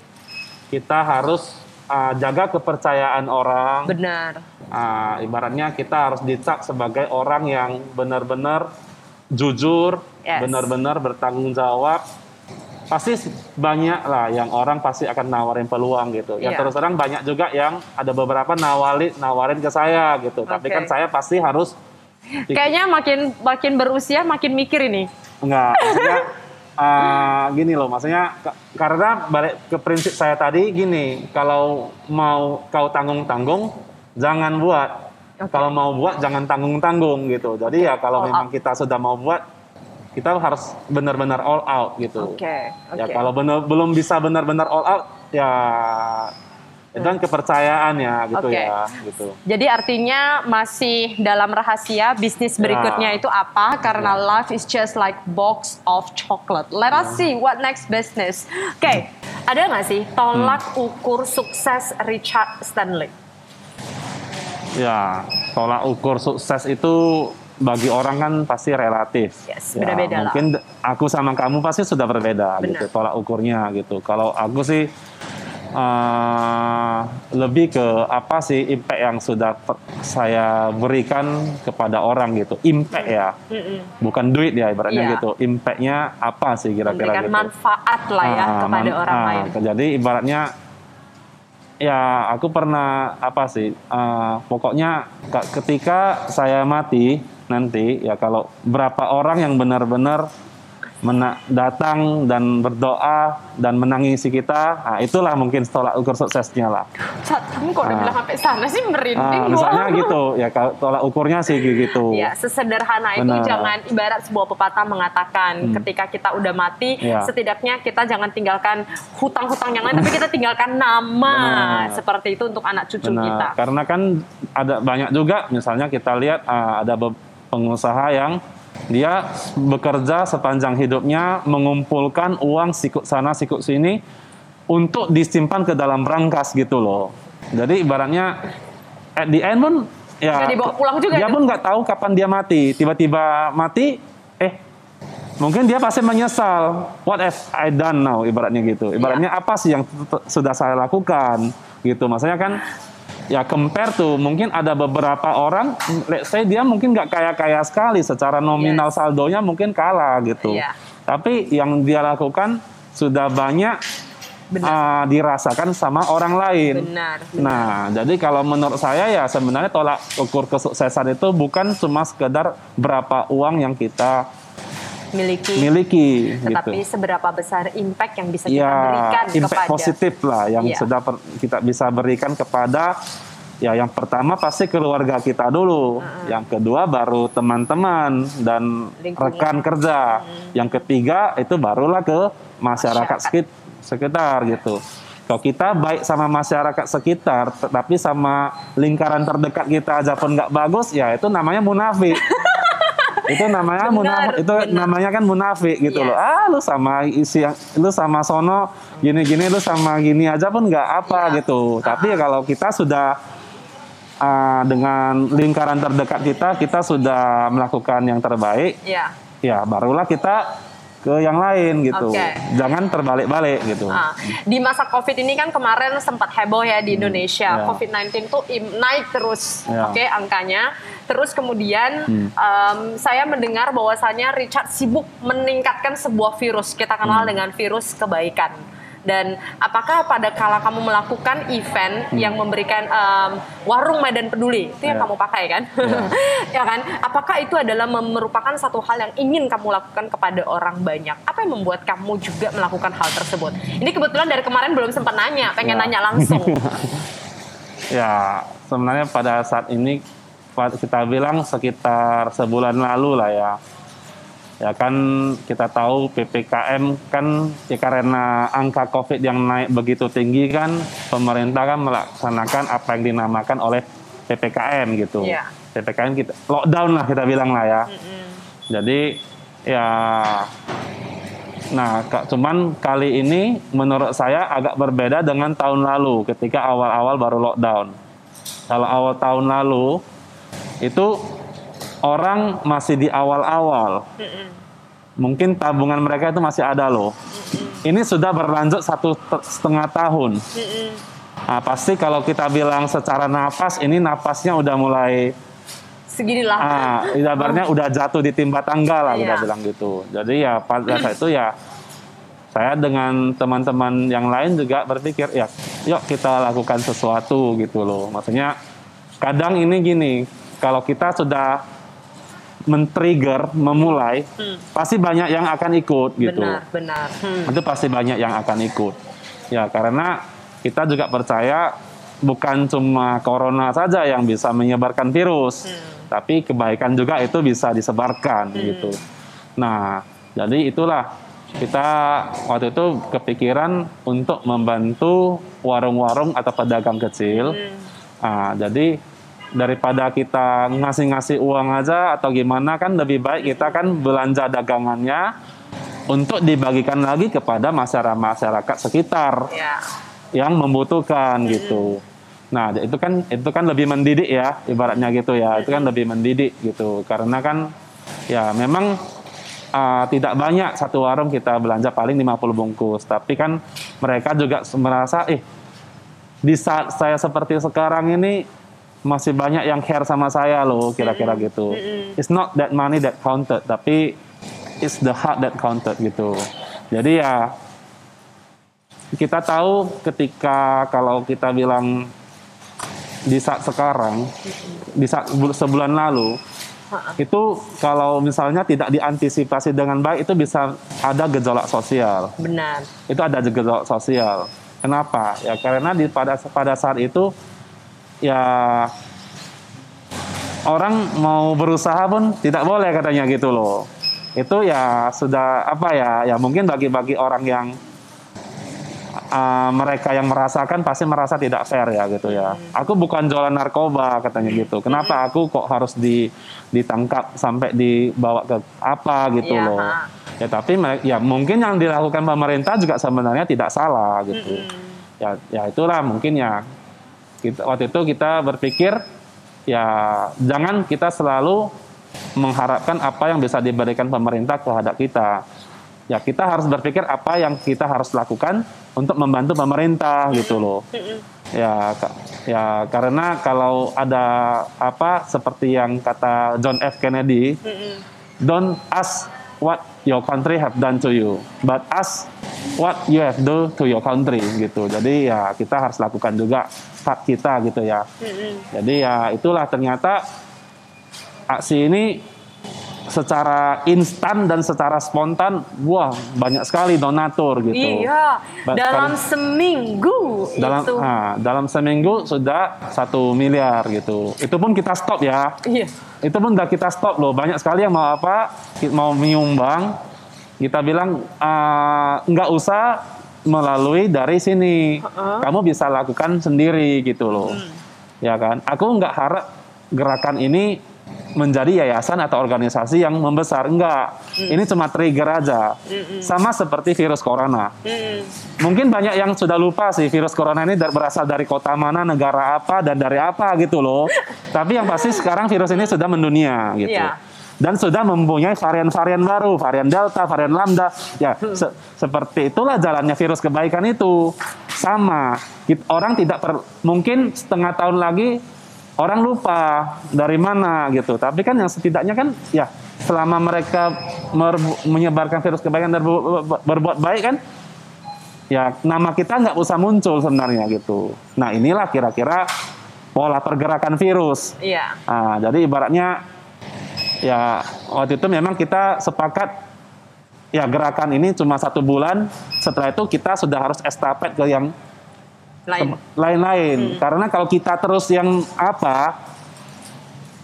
Kita harus uh, jaga kepercayaan orang. Benar. Ah, ibaratnya kita harus dicap sebagai orang yang benar-benar jujur, Yes. benar-benar bertanggung jawab. Pasti banyak lah yang orang pasti akan nawarin peluang gitu. Ya Iya. terus terang banyak juga yang ada beberapa nawarin nawarin ke saya gitu. Tapi Oke. kan saya pasti harus [LAUGHS] Kayaknya makin makin berusia makin mikir ini. enggak maksudnya ah, [LAUGHS] gini loh maksudnya ka- karena balik ke prinsip saya tadi gini kalau mau kau tanggung-tanggung jangan buat Oke. kalau mau buat jangan tanggung-tanggung gitu jadi ya kalau All memang out. kita sudah mau buat kita harus benar-benar all out gitu Oke, ya oke. kalau benar belum bisa benar-benar all out ya itu kan kepercayaan ya gitu Oke. ya gitu Jadi artinya masih dalam rahasia bisnis Ya. berikutnya itu apa? Karena life is just like box of chocolate. Let Ya. us see what next business. Oke, ada nggak sih tolak Hmm. ukur sukses Richard Stanley? Ya, tolak ukur sukses itu bagi orang kan pasti relatif. Yes, Ya, beda-beda lah. Mungkin aku sama kamu pasti sudah berbeda Benar. gitu tolak ukurnya gitu. Kalau aku sih eh, lebih ke apa sih impact yang sudah saya berikan kepada orang gitu. Impact ya, bukan duit ya ibaratnya Iya. gitu. Impactnya apa sih kira-kira gitu? manfaat lah ya Ah, kepada man- orang lain. Jadi ibaratnya ya aku pernah apa sih eh, pokoknya ka- ketika saya mati nanti ya kalau berapa orang yang benar-benar mena- datang dan berdoa dan menangisi kita, nah, itulah mungkin tolak ukur suksesnya lah. Cat, kamu kok udah Ah. bilang sampai sana sih merinding Ah, gua. misalnya [LAUGHS] gitu, ya kalau tolak ukurnya sih gitu. Ya, sesederhana itu Benar. jangan ibarat sebuah pepatah mengatakan Hmm. ketika kita udah mati, Ya. setidaknya kita jangan tinggalkan hutang-hutang yang lain, tapi kita tinggalkan nama. Benar. Seperti itu untuk anak cucu Benar. kita. Karena kan ada banyak juga, misalnya kita lihat ah, ada pengusaha yang dia bekerja sepanjang hidupnya mengumpulkan uang sikut sana sikut sini untuk disimpan ke dalam berangkas gitu loh. Jadi ibaratnya at the end pun ya Nggak dibawa pulang juga dia kan? pun nggak tahu kapan dia mati. Tiba-tiba mati, eh mungkin dia pasti menyesal. What have I done now? Ibaratnya gitu. Ibaratnya apa sih yang sudah saya lakukan? Gitu. Maksudnya kan ya compare tuh mungkin ada beberapa orang, let's say dia mungkin nggak kaya-kaya sekali secara nominal Yes. saldonya mungkin kalah gitu. Iya. Tapi yang dia lakukan sudah banyak Benar. ah, dirasakan sama orang lain. Benar. benar. Nah, jadi kalau menurut saya ya sebenarnya tolak ukur kesuksesan itu bukan cuma sekedar berapa uang yang kita Miliki. miliki Tetapi gitu. seberapa besar impact yang bisa kita Ya, berikan impact kepada positif lah yang sudah per- kita bisa berikan kepada ya yang pertama pasti keluarga kita dulu, yang kedua baru teman-teman dan Lingkungan. rekan kerja, yang ketiga itu barulah ke masyarakat, Masyarakat. sekit- sekitar gitu. Kalau kita baik sama masyarakat sekitar, tetapi sama lingkaran terdekat kita aja pun nggak bagus, ya itu namanya munafik. [LAUGHS] itu namanya munafik, itu benar. namanya kan munafik gitu Yes. loh. Ah, lu sama isi lu sama sono gini-gini lu sama gini aja pun nggak apa Iya. gitu. Tapi ya kalau kita sudah ah, dengan lingkaran terdekat kita, kita sudah melakukan yang terbaik, Ya. ya barulah kita ke yang lain gitu. Oke. Jangan terbalik-balik gitu. Ah, di masa COVID ini kan kemarin sempat heboh ya di Indonesia. ya. COVID-19 tuh naik terus, Ya. oke angkanya. Terus kemudian Hmm. em, saya mendengar bahwasannya Richard sibuk meningkatkan sebuah virus kita kenal Hmm. dengan virus kebaikan. Dan apakah pada kala kamu melakukan event yang memberikan em, warung Medan Peduli itu yang Hmm. Ya. kamu pakai kan, Ya. [LAUGHS] ya kan? Apakah itu adalah merupakan satu hal yang ingin kamu lakukan kepada orang banyak? Apa yang membuat kamu juga melakukan hal tersebut? Ini kebetulan dari kemarin belum sempat nanya, pengen Ya. nanya langsung. [LAUGHS] Ya, sebenarnya pada saat ini kita bilang sekitar sebulan lalu lah ya. Ya kan kita tahu PPKM kan ya karena angka Covid yang naik begitu tinggi kan pemerintah kan melaksanakan apa yang dinamakan oleh PPKM gitu. Iya. PPKM kita lockdown lah kita bilang lah ya. Jadi ya Nah, Kak, cuman kali ini menurut saya agak berbeda dengan tahun lalu ketika awal-awal baru lockdown. Kalau awal tahun lalu itu orang masih di awal-awal. Mungkin tabungan mereka itu masih ada loh. Ini sudah berlanjut satu te- setengah tahun. Nah, pasti kalau kita bilang secara napas, ini napasnya udah mulai Seginilah. ah ibaratnya udah jatuh di timba tangga lah kita Iya. bilang gitu jadi ya pada saat itu ya saya dengan teman-teman yang lain juga berpikir ya yuk kita lakukan sesuatu gitu loh maksudnya kadang ini gini kalau kita sudah men-trigger memulai pasti banyak yang akan ikut gitu Benar, benar. Hmm. itu pasti banyak yang akan ikut. Ya, karena kita juga percaya bukan cuma corona saja yang bisa menyebarkan virus, tapi kebaikan juga itu bisa disebarkan gitu. Nah, jadi itulah kita waktu itu kepikiran untuk membantu warung-warung atau pedagang kecil. Ah, jadi daripada kita ngasih-ngasih uang aja atau gimana kan lebih baik kita kan belanja dagangannya untuk dibagikan lagi kepada masyarakat masyarakat sekitar Ya. yang membutuhkan gitu. Nah, itu kan itu kan lebih mendidik ya, ibaratnya gitu ya. Itu kan lebih mendidik gitu. Karena kan ya memang uh, tidak banyak satu warung kita belanja paling 50 bungkus, tapi kan mereka juga merasa eh di saat saya seperti sekarang ini masih banyak yang care sama saya loh, kira-kira gitu. It's not that money that counted, tapi it's the heart that counted gitu. Jadi ya kita tahu ketika kalau kita bilang di saat sekarang, di saat bul- sebulan lalu, itu kalau misalnya tidak diantisipasi dengan baik itu bisa ada gejolak sosial. Benar. Itu ada gejolak sosial. Kenapa? Ya karena di pada pada saat itu ya orang mau berusaha pun tidak boleh katanya gitu loh. Itu ya sudah apa ya? Ya mungkin bagi-bagi orang yang uh, mereka yang merasakan pasti merasa tidak fair ya gitu ya. Aku bukan jualan narkoba katanya gitu. Kenapa aku kok harus di ditangkap sampai dibawa ke apa gitu Iya, loh. Ya tapi ya mungkin yang dilakukan pemerintah juga sebenarnya tidak salah gitu. Ya ya itulah mungkin ya kita, waktu itu kita berpikir ya jangan kita selalu mengharapkan apa yang bisa diberikan pemerintah terhadap kita. Ya kita harus berpikir apa yang kita harus lakukan untuk membantu pemerintah gitu loh. Ya ya karena kalau ada apa seperti yang kata John F Kennedy, don't ask what your country have done to you, but ask what you have do to your country gitu. Jadi ya kita harus lakukan juga hak kita gitu ya. Jadi ya itulah ternyata aksi ini secara instan dan secara spontan, wah banyak sekali donatur gitu. Iya, Ba- dalam seminggu dalam itu. ah, dalam seminggu sudah satu miliar gitu. Itu pun kita stop ya. Iya. Itu pun udah kita stop loh. Banyak sekali yang mau apa, mau menyumbang. Kita bilang nggak usah melalui dari sini. Kamu bisa lakukan sendiri gitu loh. Ya kan? Aku nggak harap gerakan ini menjadi yayasan atau organisasi yang membesar. Enggak. Ini cuma trigger aja. Sama seperti virus corona. Mm. Mungkin banyak yang sudah lupa sih virus corona ini berasal dari kota mana, negara apa, dan dari apa gitu loh. [LAUGHS] Tapi yang pasti sekarang virus ini sudah mendunia gitu. Iya. Dan sudah mempunyai varian-varian baru, varian Delta, varian Lambda. Ya, se- seperti itulah jalannya virus kebaikan itu. Sama, orang tidak per, mungkin setengah tahun lagi orang lupa dari mana gitu. Tapi kan yang setidaknya kan ya selama mereka menyebarkan virus kebaikan dan berbu- berbuat baik kan ya nama kita nggak usah muncul sebenarnya gitu. Nah inilah kira-kira pola pergerakan virus. Iya. Nah, jadi ibaratnya ya waktu itu memang kita sepakat ya gerakan ini cuma satu bulan. Setelah itu kita sudah harus estafet ke yang. Lain-lain. Karena kalau kita terus yang apa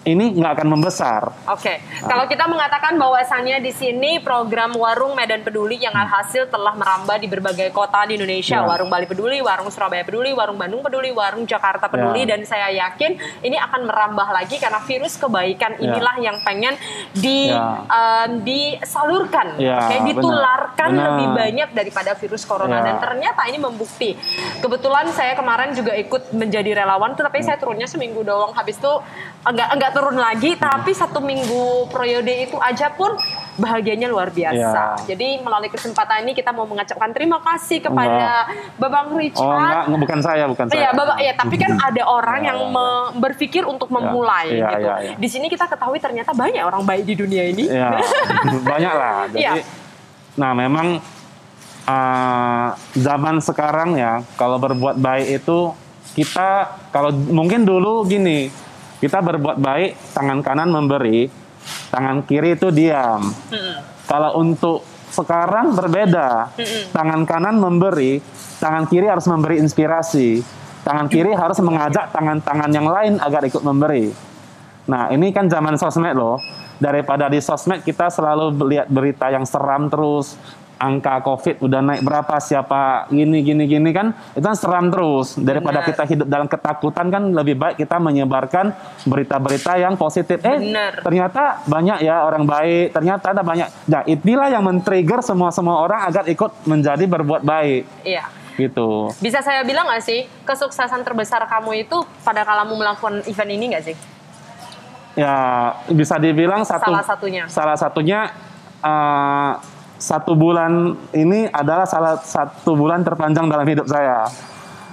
ini nggak akan membesar. Oke, kalau kita mengatakan bahwasannya di sini program Warung Medan Peduli yang alhasil telah merambah di berbagai kota di Indonesia, Ya. Warung Bali Peduli, Warung Surabaya Peduli, Warung Bandung Peduli, Warung Jakarta Peduli, Ya. dan saya yakin ini akan merambah lagi karena virus kebaikan Ya. inilah yang pengen di em, disalurkan, Ya, oke, ditularkan benar. lebih banyak daripada virus corona dan ternyata ini membukti. Kebetulan saya kemarin juga ikut menjadi relawan, tuh, tapi saya turunnya seminggu doang. Habis itu enggak enggak turun lagi, tapi satu minggu periode itu aja pun bahagianya luar biasa. Ya. Jadi melalui kesempatan ini kita mau mengucapkan terima kasih kepada Babang Richard. Oh enggak, bukan saya, bukan saya. Iya, Bapak ya, tapi kan ada orang Ya, yang ya. berpikir untuk memulai Iya, gitu. iya, iya. Di sini kita ketahui ternyata banyak orang baik di dunia ini. Ya, [LAUGHS] banyak lah. Jadi, Iya. nah memang uh, zaman sekarang ya, kalau berbuat baik itu kita kalau mungkin dulu gini, kita berbuat baik tangan kanan memberi, tangan kiri itu diam. Kalau untuk sekarang berbeda, tangan kanan memberi, tangan kiri harus memberi inspirasi, tangan kiri harus mengajak tangan-tangan yang lain agar ikut memberi. Nah, ini kan zaman sosmed loh. Daripada di sosmed kita selalu lihat berita yang seram terus, angka Covid udah naik berapa, siapa gini gini gini kan, itu kan seram terus. Daripada Benar. kita hidup dalam ketakutan kan lebih baik kita menyebarkan berita-berita yang positif. Eh, Benar. ternyata banyak ya orang baik, ternyata ada banyak. Nah, inilah yang men-trigger semua-semua orang agar ikut menjadi berbuat baik Iya. gitu. Bisa saya bilang nggak sih kesuksesan terbesar kamu itu pada kalamu melakukan event ini nggak sih? Ya, bisa dibilang satu Salah satunya. salah satunya eh, satu bulan ini adalah salah satu bulan terpanjang dalam hidup saya.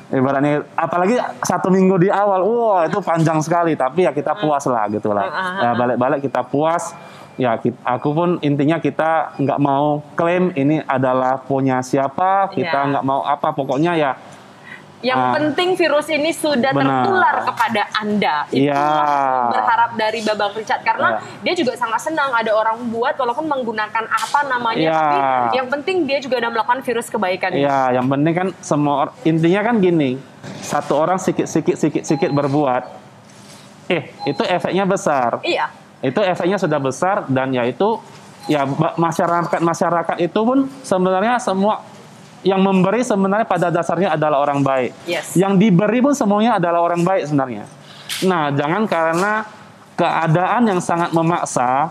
Ibaratnya, apalagi satu minggu di awal, wah itu panjang sekali. Tapi ya kita puas lah gitu lah. Hmm, Ya balik-balik kita puas. Ya kit- aku pun intinya kita nggak mau klaim ini adalah punya siapa. Kita Iya. nggak mau apa. Pokoknya ya Yang Ah. penting virus ini sudah Benar. tertular kepada Anda. Itu Iya. berharap dari Babang Richard karena Iya. dia juga sangat senang ada orang buat walaupun menggunakan apa namanya Iya. tapi yang penting dia juga udah melakukan virus kebaikan. Iya, yang penting kan semua intinya kan gini, satu orang sikit sikit sikit sikit berbuat, eh itu efeknya besar. Iya. Itu efeknya sudah besar dan ya itu ya ba- masyarakat masyarakat itu pun sebenarnya semua yang memberi sebenarnya pada dasarnya adalah orang baik. Yes. Yang diberi pun semuanya adalah orang baik sebenarnya. Nah, jangan karena keadaan yang sangat memaksa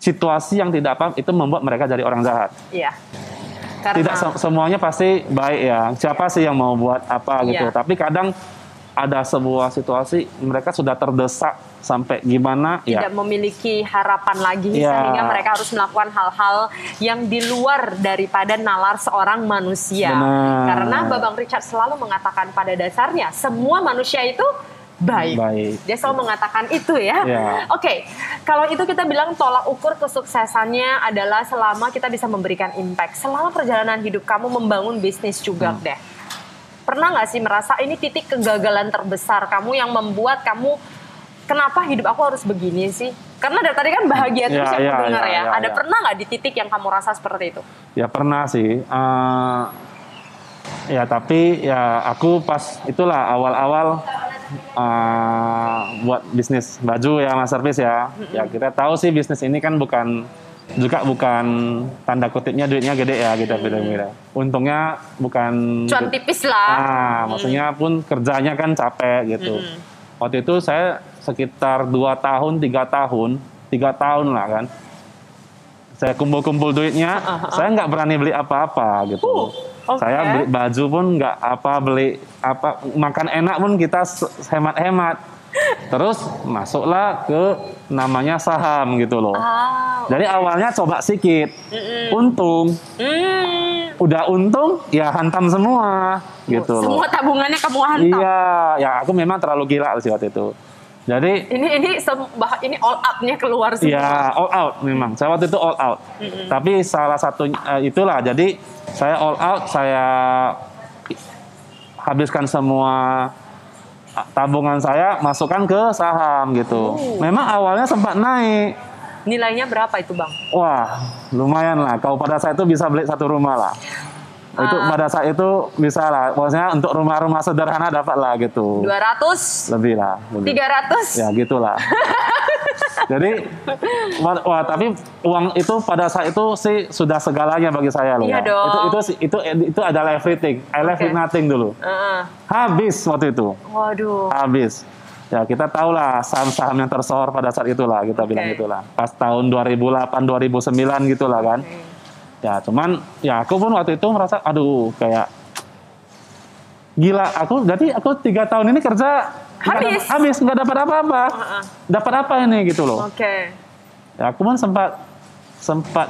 situasi yang tidak apa itu membuat mereka jadi orang jahat Iya. Karena tidak se- semuanya pasti baik ya. Siapa sih yang mau buat apa gitu. Iya. Tapi kadang ada sebuah situasi mereka sudah terdesak sampai gimana ya. tidak memiliki harapan lagi Iya. sehingga mereka harus melakukan hal-hal yang di luar daripada nalar seorang manusia. Benar. Karena Babang Richard selalu mengatakan pada dasarnya semua manusia itu baik. Baik. Dia selalu mengatakan itu ya. Iya. Oke, kalau itu kita bilang tolak ukur kesuksesannya adalah selama kita bisa memberikan impact. Selama perjalanan hidup kamu membangun bisnis juga Hmm. deh. Pernah nggak sih merasa ini titik kegagalan terbesar kamu yang membuat kamu kenapa hidup aku harus begini sih? Karena dari tadi kan bahagia terus Iya, yang iya, aku dengar iya, ya. iya, Ada iya. pernah nggak di titik yang kamu rasa seperti itu? Ya pernah sih. Eh, ya tapi ya aku pas itulah awal-awal eh, buat bisnis baju ya Mas Service ya. Ya kita tahu sih bisnis ini kan bukan juga bukan tanda kutipnya duitnya gede ya kita beda-beda. Untungnya bukan Cuan tipis lah. Ah, maksudnya pun kerjanya kan capek gitu. Waktu itu saya sekitar dua tahun, tiga tahun, tiga tahun lah kan. Saya kumpul-kumpul duitnya, saya nggak berani beli apa-apa gitu. Uh, oke. Saya beli baju pun nggak apa beli apa makan enak pun kita hemat-hemat. Terus masuklah ke namanya saham gitu loh. Ah, Jadi awalnya coba sedikit, untung, hmm. udah untung ya hantam semua gitu loh. Semua tabungannya kamu hantam. Iya, ya aku memang terlalu gila sih waktu itu. Jadi Ini ini sem- bah- ini all up-nya keluar semua. ya all out memang. Saya waktu itu all out. Tapi salah satu eh, itulah. Jadi saya all out, saya habiskan semua tabungan saya masukkan ke saham gitu. Oh. Memang awalnya sempat naik. Nilainya berapa itu, Bang? Wah, lumayan lah. Kalau pada saat itu bisa beli satu rumah lah. Itu Ah. pada saat itu bisa lah. Maksudnya untuk rumah-rumah sederhana dapat lah gitu. 200, Lebih lah. Lebih. 300. Ya gitulah. [LAUGHS] Jadi, wah, wah, tapi uang itu pada saat itu sih sudah segalanya bagi saya loh. Iya ya. dong. Itu itu itu itu adalah everything. I left with nothing dulu. Heeh. Habis waktu itu. Waduh. Habis. Ya kita tahu lah saham-saham yang tersohor pada saat itulah kita bilang Oke. itulah. Pas tahun 2008 2009 gitulah kan. Ya cuman ya aku pun waktu itu merasa aduh kayak gila aku jadi aku tiga tahun ini kerja Habis. dap- habis nggak dapat apa-apa Heeh. dapat apa ini gitu loh Oke. ya aku pun sempat sempat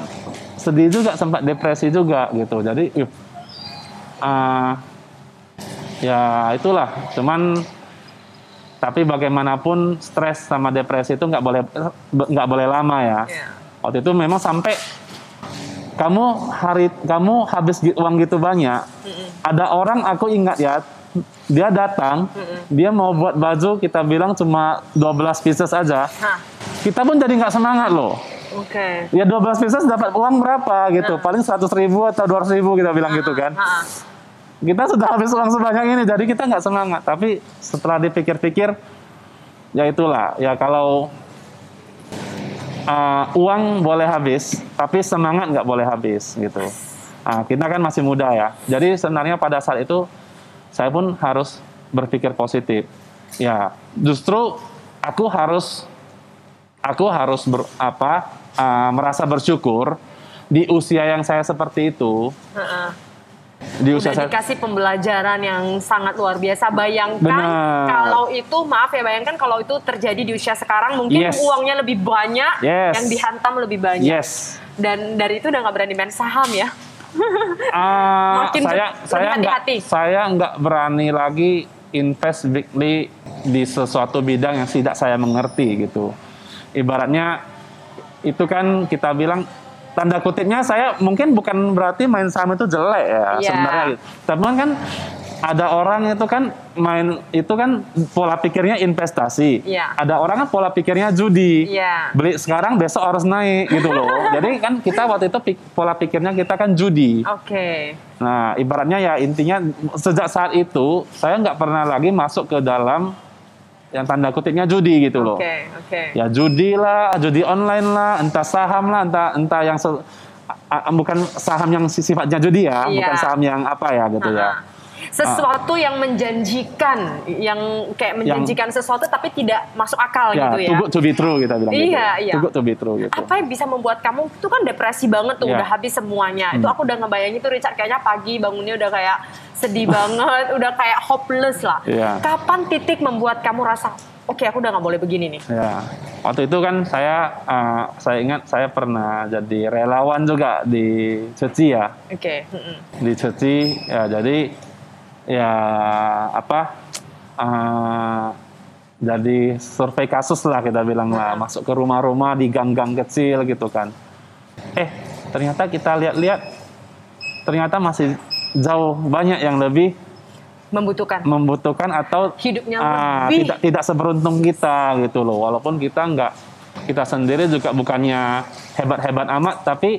sedih juga sempat depresi juga gitu jadi ah, ya itulah cuman tapi bagaimanapun stres sama depresi itu nggak boleh nggak boleh lama ya Iya. waktu itu memang sampai kamu hari kamu habis uang gitu banyak ada orang aku ingat ya dia datang dia mau buat baju kita bilang cuma 12 pieces aja. Hah. kita pun jadi nggak semangat loh. Oke. ya 12 pieces dapat uang berapa gitu? Paling 100 ribu atau 200 ribu kita bilang gitu kan. Ha. kita sudah habis uang sebanyak ini jadi kita nggak semangat. Tapi setelah dipikir-pikir ya itulah. Ya kalau uh, uang boleh habis tapi semangat nggak boleh habis gitu. Nah, kita kan masih muda ya. Jadi sebenarnya pada saat itu saya pun harus berpikir positif. Ya justru aku harus aku harus ber, apa uh, merasa bersyukur di usia yang saya seperti itu. Heeh. Di usia Udah saya dikasih pembelajaran yang sangat luar biasa. Bayangkan Benar. kalau itu, maaf ya, bayangkan kalau itu terjadi di usia sekarang, mungkin Yes. uangnya lebih banyak, Yes. yang dihantam lebih banyak. yes Dan dari itu udah nggak berani main saham ya. Ah, [LAUGHS] Makin saya saya nggak saya nggak berani lagi invest bigly di sesuatu bidang yang tidak saya mengerti gitu. Ibaratnya itu kan kita bilang tanda kutipnya saya mungkin bukan berarti main saham itu jelek ya Iya. sebenarnya. gitu. Tapi kan ada orang itu kan main itu kan pola pikirnya investasi. Iya. Ada orang kan pola pikirnya judi. Iya. Beli sekarang besok harus naik gitu loh. [LAUGHS] Jadi kan kita waktu itu pik- pola pikirnya kita kan judi. Oke. Nah, ibaratnya ya intinya sejak saat itu saya nggak pernah lagi masuk ke dalam yang tanda kutipnya judi gitu loh. Oke, oke. Ya judi lah, judi online lah, entah saham lah, entah entah yang se- a- a- bukan saham yang si- sifatnya judi ya, Iya. bukan saham yang apa ya gitu ya. Sesuatu yang menjanjikan, yang kayak menjanjikan sesuatu tapi tidak masuk akal Ya, gitu ya. good to be true kita bilang gitu. Iya, iya. Good to be true gitu. Apa yang bisa membuat kamu itu kan depresi banget tuh, Iya. udah habis semuanya. Itu Hmm. aku udah ngebayangin tuh Richard kayaknya pagi bangunnya udah kayak sedih [LAUGHS] banget, udah kayak hopeless lah. Iya. Kapan titik membuat kamu rasa, oke aku udah nggak boleh begini nih? Ya, waktu itu kan saya uh, saya ingat saya pernah jadi relawan juga di Cuci ya, Oke. mm-mm. di Cuci ya jadi ya apa uh, jadi survei kasus lah kita bilang lah masuk ke rumah-rumah di gang-gang kecil gitu kan. Eh ternyata kita lihat-lihat ternyata masih jauh banyak yang lebih Membutuhkan. membutuhkan atau Hidupnya ah, lebih. tidak tidak seberuntung kita gitu loh walaupun kita nggak kita sendiri juga bukannya hebat-hebat amat tapi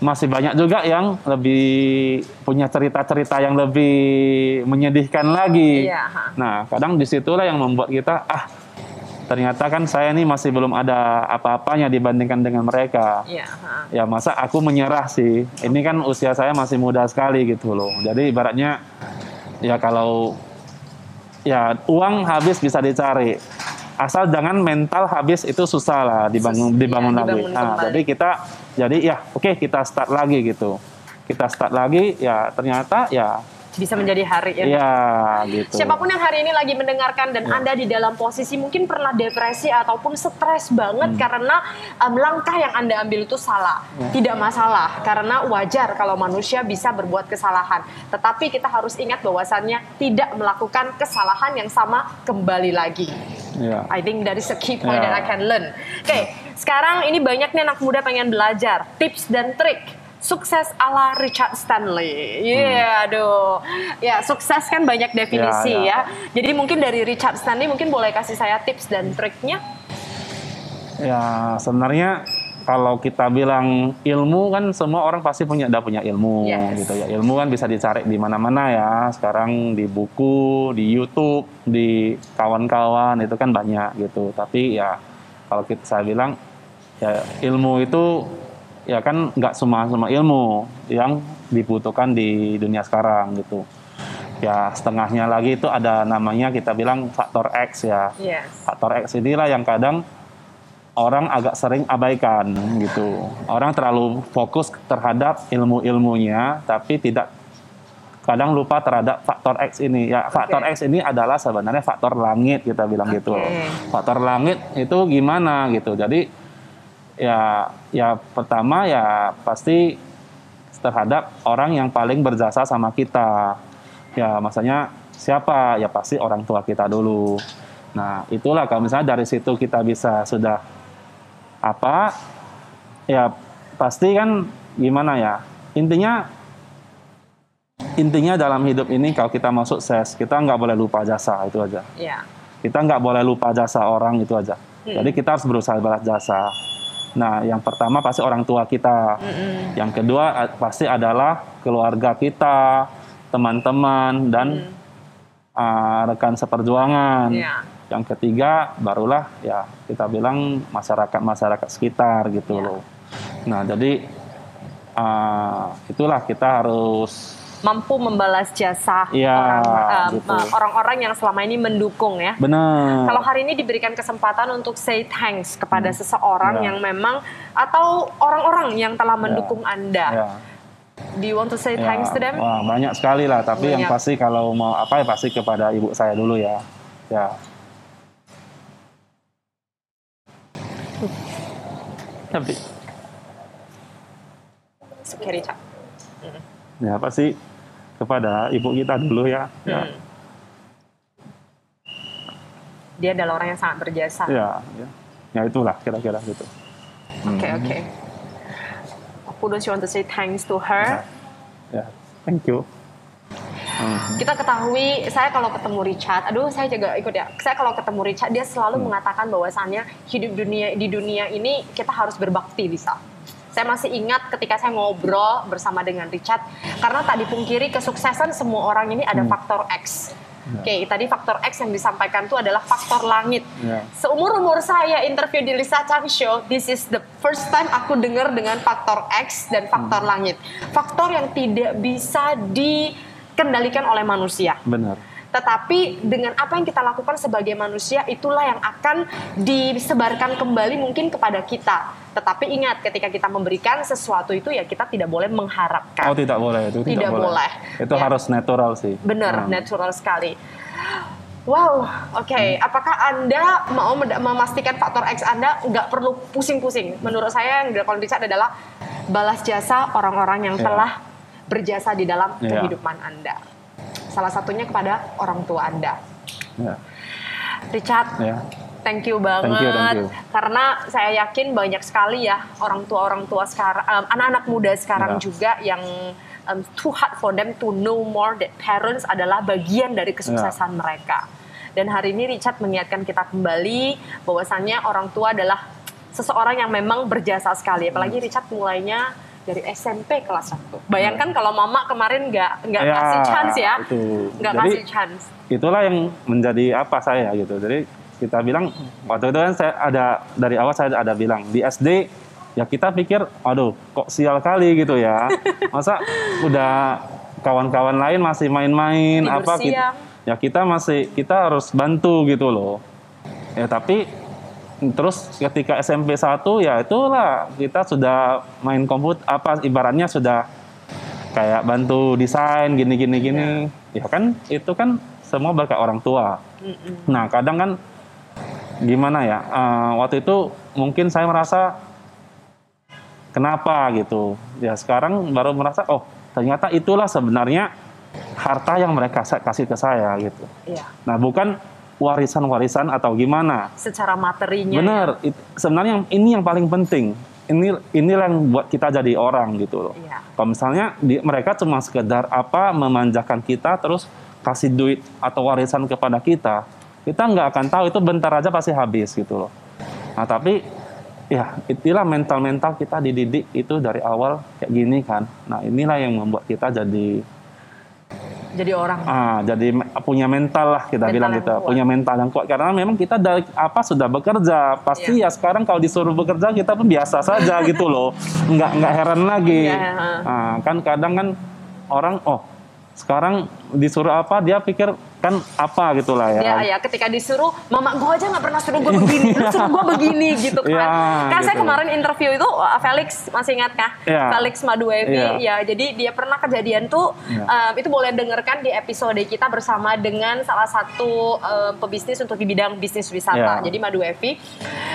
masih banyak juga yang lebih punya cerita-cerita yang lebih menyedihkan lagi. Iya. Nah, kadang di situlah yang membuat kita ah ternyata kan saya ini masih belum ada apa-apanya dibandingkan dengan mereka. Iya. Ya masa aku menyerah sih. Ini kan usia saya masih muda sekali gitu loh. Jadi ibaratnya ya kalau ya uang habis bisa dicari. Asal jangan mental habis itu susah lah dibangun Sus- dibangun iya, lagi. dibangun Nah, kembali. jadi kita jadi ya oke kita start lagi gitu. Kita start lagi ya ternyata ya Bisa menjadi hari ya. ya gitu. Siapa pun yang hari ini lagi mendengarkan dan Anda di dalam posisi mungkin pernah depresi ataupun stres banget karena em, langkah yang Anda ambil itu salah. Tidak masalah karena wajar kalau manusia bisa berbuat kesalahan. Tetapi kita harus ingat bahwasannya tidak melakukan kesalahan yang sama kembali lagi. Ya. I think that is a key point Ya. that I can learn. Oke, sekarang ini banyak nih anak muda pengen belajar tips dan trik sukses ala Richard Stanley. Iya, aduh. Ya, sukses kan banyak definisi Hmm. Ya, ya, Jadi mungkin dari Richard Stanley mungkin boleh kasih saya tips dan triknya. Ya sebenarnya kalau kita bilang ilmu kan semua orang pasti punya udah punya ilmu Yes. gitu ya. Ilmu kan bisa dicari di mana-mana ya. Sekarang di buku, di YouTube, di kawan-kawan itu kan banyak gitu. Tapi ya kalau kita saya bilang ya ilmu itu ya kan nggak semua semua ilmu yang dibutuhkan di dunia sekarang gitu. Ya setengahnya lagi itu ada namanya kita bilang faktor X ya Yes. faktor X inilah yang kadang orang agak sering abaikan gitu. Orang terlalu fokus terhadap ilmu-ilmunya tapi tidak kadang lupa terhadap faktor X ini. Ya, faktor X ini adalah sebenarnya faktor langit kita bilang gitu. loh. Oke. Faktor langit itu gimana gitu. Jadi ya ya pertama ya pasti terhadap orang yang paling berjasa sama kita. Ya, maksudnya siapa? Ya pasti orang tua kita dulu. Nah, itulah kalau misalnya dari situ kita bisa sudah apa? Ya pasti kan gimana ya? Intinya intinya dalam hidup ini kalau kita mau sukses, kita nggak boleh lupa jasa itu aja. Ya. Kita nggak boleh lupa jasa orang itu aja. Hmm. Jadi kita harus berusaha balas jasa. Nah, yang pertama pasti orang tua kita. Mm-mm. Yang kedua pasti adalah keluarga kita, teman-teman dan uh, rekan seperjuangan. Ya. Yang ketiga barulah ya kita bilang masyarakat-masyarakat sekitar gitu Ya. loh. Nah, jadi uh, itulah kita harus Mampu membalas jasa Iya, orang- gitu. orang-orang yang selama ini mendukung ya. benar. Kalau hari ini diberikan kesempatan untuk say thanks kepada seseorang Ya. yang memang atau orang-orang yang telah mendukung Anda. ya, Do you want to say ya. thanks to them? Wah, banyak sekali lah, tapi yang Banyak. pasti kalau mau apa ya pasti kepada ibu saya dulu ya. Ya. Tapi Richard. ya pasti kepada ibu kita dulu ya. Ya. Hmm. Dia adalah orang yang sangat berjasa. Oke, Ya, ya. Ya itulah kira-kira gitu. oke. Who does you want to say thanks to her? Ya, thank you. Hmm. Kita ketahui, saya kalau ketemu Richard, aduh saya juga ikut ya. Saya kalau ketemu Richard, dia selalu Hmm. mengatakan bahwasannya hidup dunia di dunia ini kita harus berbakti bisa. Saya masih ingat ketika saya ngobrol bersama dengan Richard, karena tak dipungkiri kesuksesan semua orang ini ada Hmm. faktor X. Ya. Oke, tadi faktor X yang disampaikan itu adalah faktor langit. Ya. Seumur umur saya interview di Lisa Chang Show, this is the first time aku dengar dengan faktor X dan faktor Hmm. langit. Faktor yang tidak bisa dikendalikan oleh manusia. Benar. Tetapi dengan apa yang kita lakukan sebagai manusia itulah yang akan disebarkan kembali mungkin kepada kita. Tetapi ingat ketika kita memberikan sesuatu itu ya kita tidak boleh mengharapkan. Oh tidak boleh itu tidak, Tidak boleh. Itu Ya. harus natural sih. Benar, Hmm. natural sekali. Wow, oke. Apakah Anda mau memastikan faktor X Anda nggak perlu pusing-pusing? Menurut saya yang dilakukan Richard adalah balas jasa orang-orang yang Ya. telah berjasa di dalam Ya. kehidupan Anda. Salah satunya kepada orang tua Anda. Ya. Richard, Ya. Thank you banget. Thank you, thank you. Karena saya yakin banyak sekali ya orang tua-orang tua sekarang, em, anak-anak muda sekarang Ya. juga yang um, too hard for them to know more that parents adalah bagian dari kesuksesan mereka. Dan hari ini Richard mengingatkan kita kembali bahwasannya orang tua adalah seseorang yang memang berjasa sekali. Apalagi Richard mulainya dari SMP kelas 1. Bayangkan kalau mama kemarin nggak nggak Ya, kasih chance ya. Nggak kasih chance. itulah yang menjadi apa saya gitu. Jadi kita bilang waktu itu kan saya ada dari awal saya ada bilang di SD ya kita pikir aduh kok sial kali gitu ya. [LAUGHS] Masa udah kawan-kawan lain masih main-main Tidur apa gitu. siang. Ya kita masih kita harus bantu gitu loh. Ya tapi terus ketika SMP 1 ya itulah kita sudah main komputer apa ibaratnya sudah kayak bantu desain gini gini gini ya kan itu kan semua berkat orang tua Mm-mm. nah kadang kan gimana ya? Eh, waktu itu mungkin saya merasa kenapa gitu? Ya sekarang baru merasa oh ternyata itulah sebenarnya harta yang mereka kasih ke saya gitu. Iya. nah bukan warisan-warisan atau gimana. Secara materinya. bener it- sebenarnya yang- ini yang paling penting. Ini inilah yang buat kita jadi orang gitu loh. Iya. kalau misalnya di- mereka cuma sekedar apa memanjakan kita terus kasih duit atau warisan kepada kita, kita nggak akan tahu itu bentar aja pasti habis gitu loh. Nah tapi ya itulah mental-mental kita dididik itu dari awal kayak gini kan. Nah inilah yang membuat kita jadi Jadi orang. ah jadi punya mental lah kita Mental bilang yang gitu, kuat. punya mental yang kuat karena memang kita dari apa sudah bekerja pasti Iya. ya sekarang kalau disuruh bekerja kita pun biasa saja [LAUGHS] gitu loh, nggak nggak heran lagi. Iya. Nah, kan kadang kan orang oh sekarang disuruh apa dia pikir kan apa gitulah ya. Ya, ya, ketika disuruh, mama gue aja nggak pernah suruh gue begini, lu suruh gue begini [LAUGHS] gitu kan. Iya, kan saya gitu. kemarin interview itu uh, Felix masih ingat kah? Iya. Felix Maduevi, Iya. ya jadi dia pernah kejadian tuh, Iya. um, itu boleh dengarkan di episode kita bersama dengan salah satu um, pebisnis untuk di bidang bisnis wisata. Iya. Jadi Maduevi,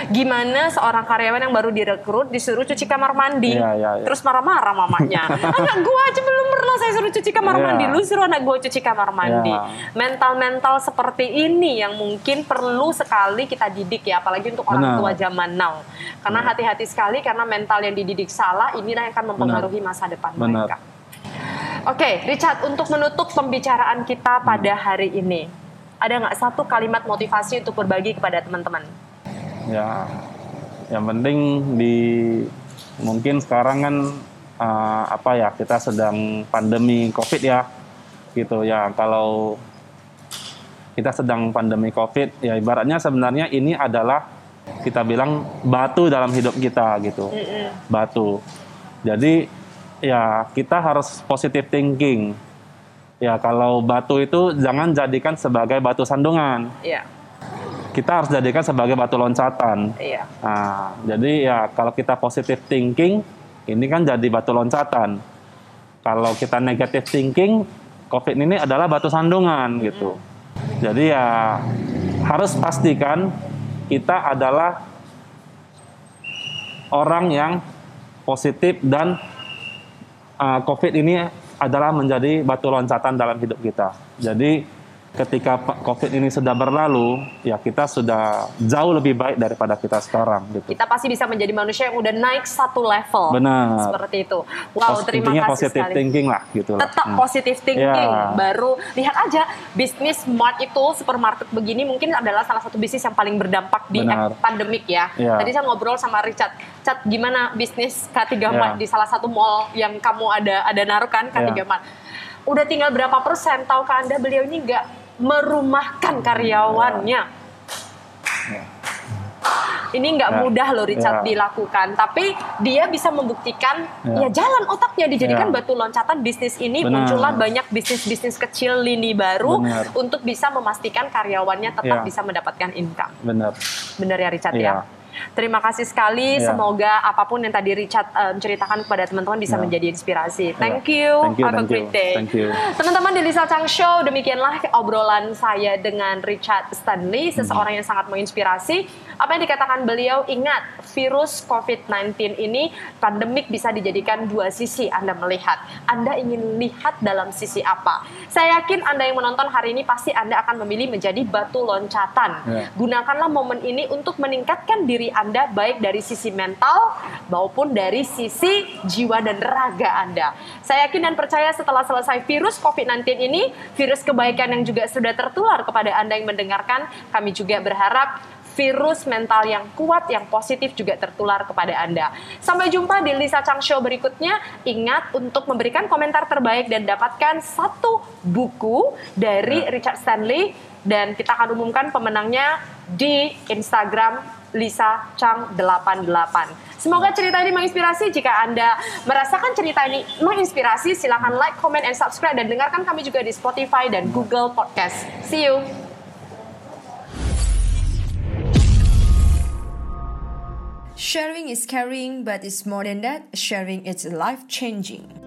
gimana seorang karyawan yang baru direkrut disuruh cuci kamar mandi, Iya, iya, iya. terus marah-marah mamanya. [LAUGHS] anak gue aja belum pernah saya suruh cuci kamar Iya. mandi, lu suruh anak gue cuci kamar mandi Iya. Mental-mental seperti ini yang mungkin perlu sekali kita didik ya apalagi untuk orang Benar. tua zaman now. Karena hati-hati sekali karena mental yang dididik salah inilah yang akan mempengaruhi masa depan Benar. mereka. Oke Richard untuk menutup pembicaraan kita pada hari ini ada nggak satu kalimat motivasi untuk berbagi kepada teman-teman? Ya yang penting di mungkin sekarang kan eh, apa ya kita sedang pandemi covid ya gitu ya. Kalau kita sedang pandemi covid. Ya ibaratnya sebenarnya ini adalah kita bilang batu dalam hidup kita gitu. Batu. Jadi ya kita harus positive thinking. Ya kalau batu itu jangan jadikan sebagai batu sandungan. Iya. Kita harus jadikan sebagai batu loncatan. Iya. Nah, jadi ya kalau kita positive thinking, ini kan jadi batu loncatan. Kalau kita negative thinking, COVID ini adalah batu sandungan gitu. Jadi ya harus pastikan kita adalah orang yang positif dan uh, COVID ini adalah menjadi batu loncatan dalam hidup kita. Jadi ketika COVID ini sudah berlalu, ya kita sudah jauh lebih baik daripada kita sekarang gitu. Kita pasti bisa menjadi manusia yang udah naik satu level. Benar. Seperti itu. Wow, Pos- terima kasih positive sekali. thinking lah gitu. lah. Tetap Hmm. positive thinking. Ya. Baru lihat aja bisnis mart itu supermarket begini mungkin adalah salah satu bisnis yang paling berdampak di Benar. pandemik ya. Ya. Tadi saya ngobrol sama Richard. Chat gimana bisnis K3 Ya. Mart di salah satu mall yang kamu ada ada naruh kan K3 Ya. Mart. Udah tinggal berapa persen? Tahukah Anda beliau ini nggak merumahkan karyawannya? Ini nggak Ya. mudah loh Richard Ya. dilakukan, tapi dia bisa membuktikan ya, Ya. jalan otaknya dijadikan Ya. batu loncatan bisnis ini Benar. muncullah banyak bisnis-bisnis kecil lini baru Benar. untuk bisa memastikan karyawannya tetap Ya. bisa mendapatkan income. Benar. Benar ya Richard Iya. ya. Terima kasih sekali. Iya. Semoga apa pun yang tadi Richard eh, ceritakan kepada teman-teman bisa Iya. menjadi inspirasi. Thank Iya. you. Thank you, Have a thank great you. day. Thank you. Teman-teman di Lisa Chang Show, demikianlah obrolan saya dengan Richard Stanley, Hmm. seseorang yang sangat menginspirasi. Apa yang dikatakan beliau, ingat virus COVID-19 ini pandemik bisa dijadikan dua sisi Anda melihat. Anda ingin lihat dalam sisi apa? Saya yakin Anda yang menonton hari ini pasti Anda akan memilih menjadi batu loncatan. Ya. Gunakanlah momen ini untuk meningkatkan diri Anda baik dari sisi mental maupun dari sisi jiwa dan raga Anda. Saya yakin dan percaya setelah selesai virus COVID-19 ini, virus kebaikan yang juga sudah tertular kepada Anda yang mendengarkan, kami juga berharap virus mental yang kuat, yang positif juga tertular kepada Anda. Sampai jumpa di Lisa Chang Show berikutnya. Ingat untuk memberikan komentar terbaik dan dapatkan satu buku dari Richard Stanley dan kita akan umumkan pemenangnya di Instagram Lisa Chang 88. Semoga cerita ini menginspirasi. Jika Anda merasakan cerita ini menginspirasi, silahkan like, comment, and subscribe. Dan dengarkan kami juga di Spotify dan Google Podcast. See you! Sharing is caring, but it's more than that. Sharing is life changing.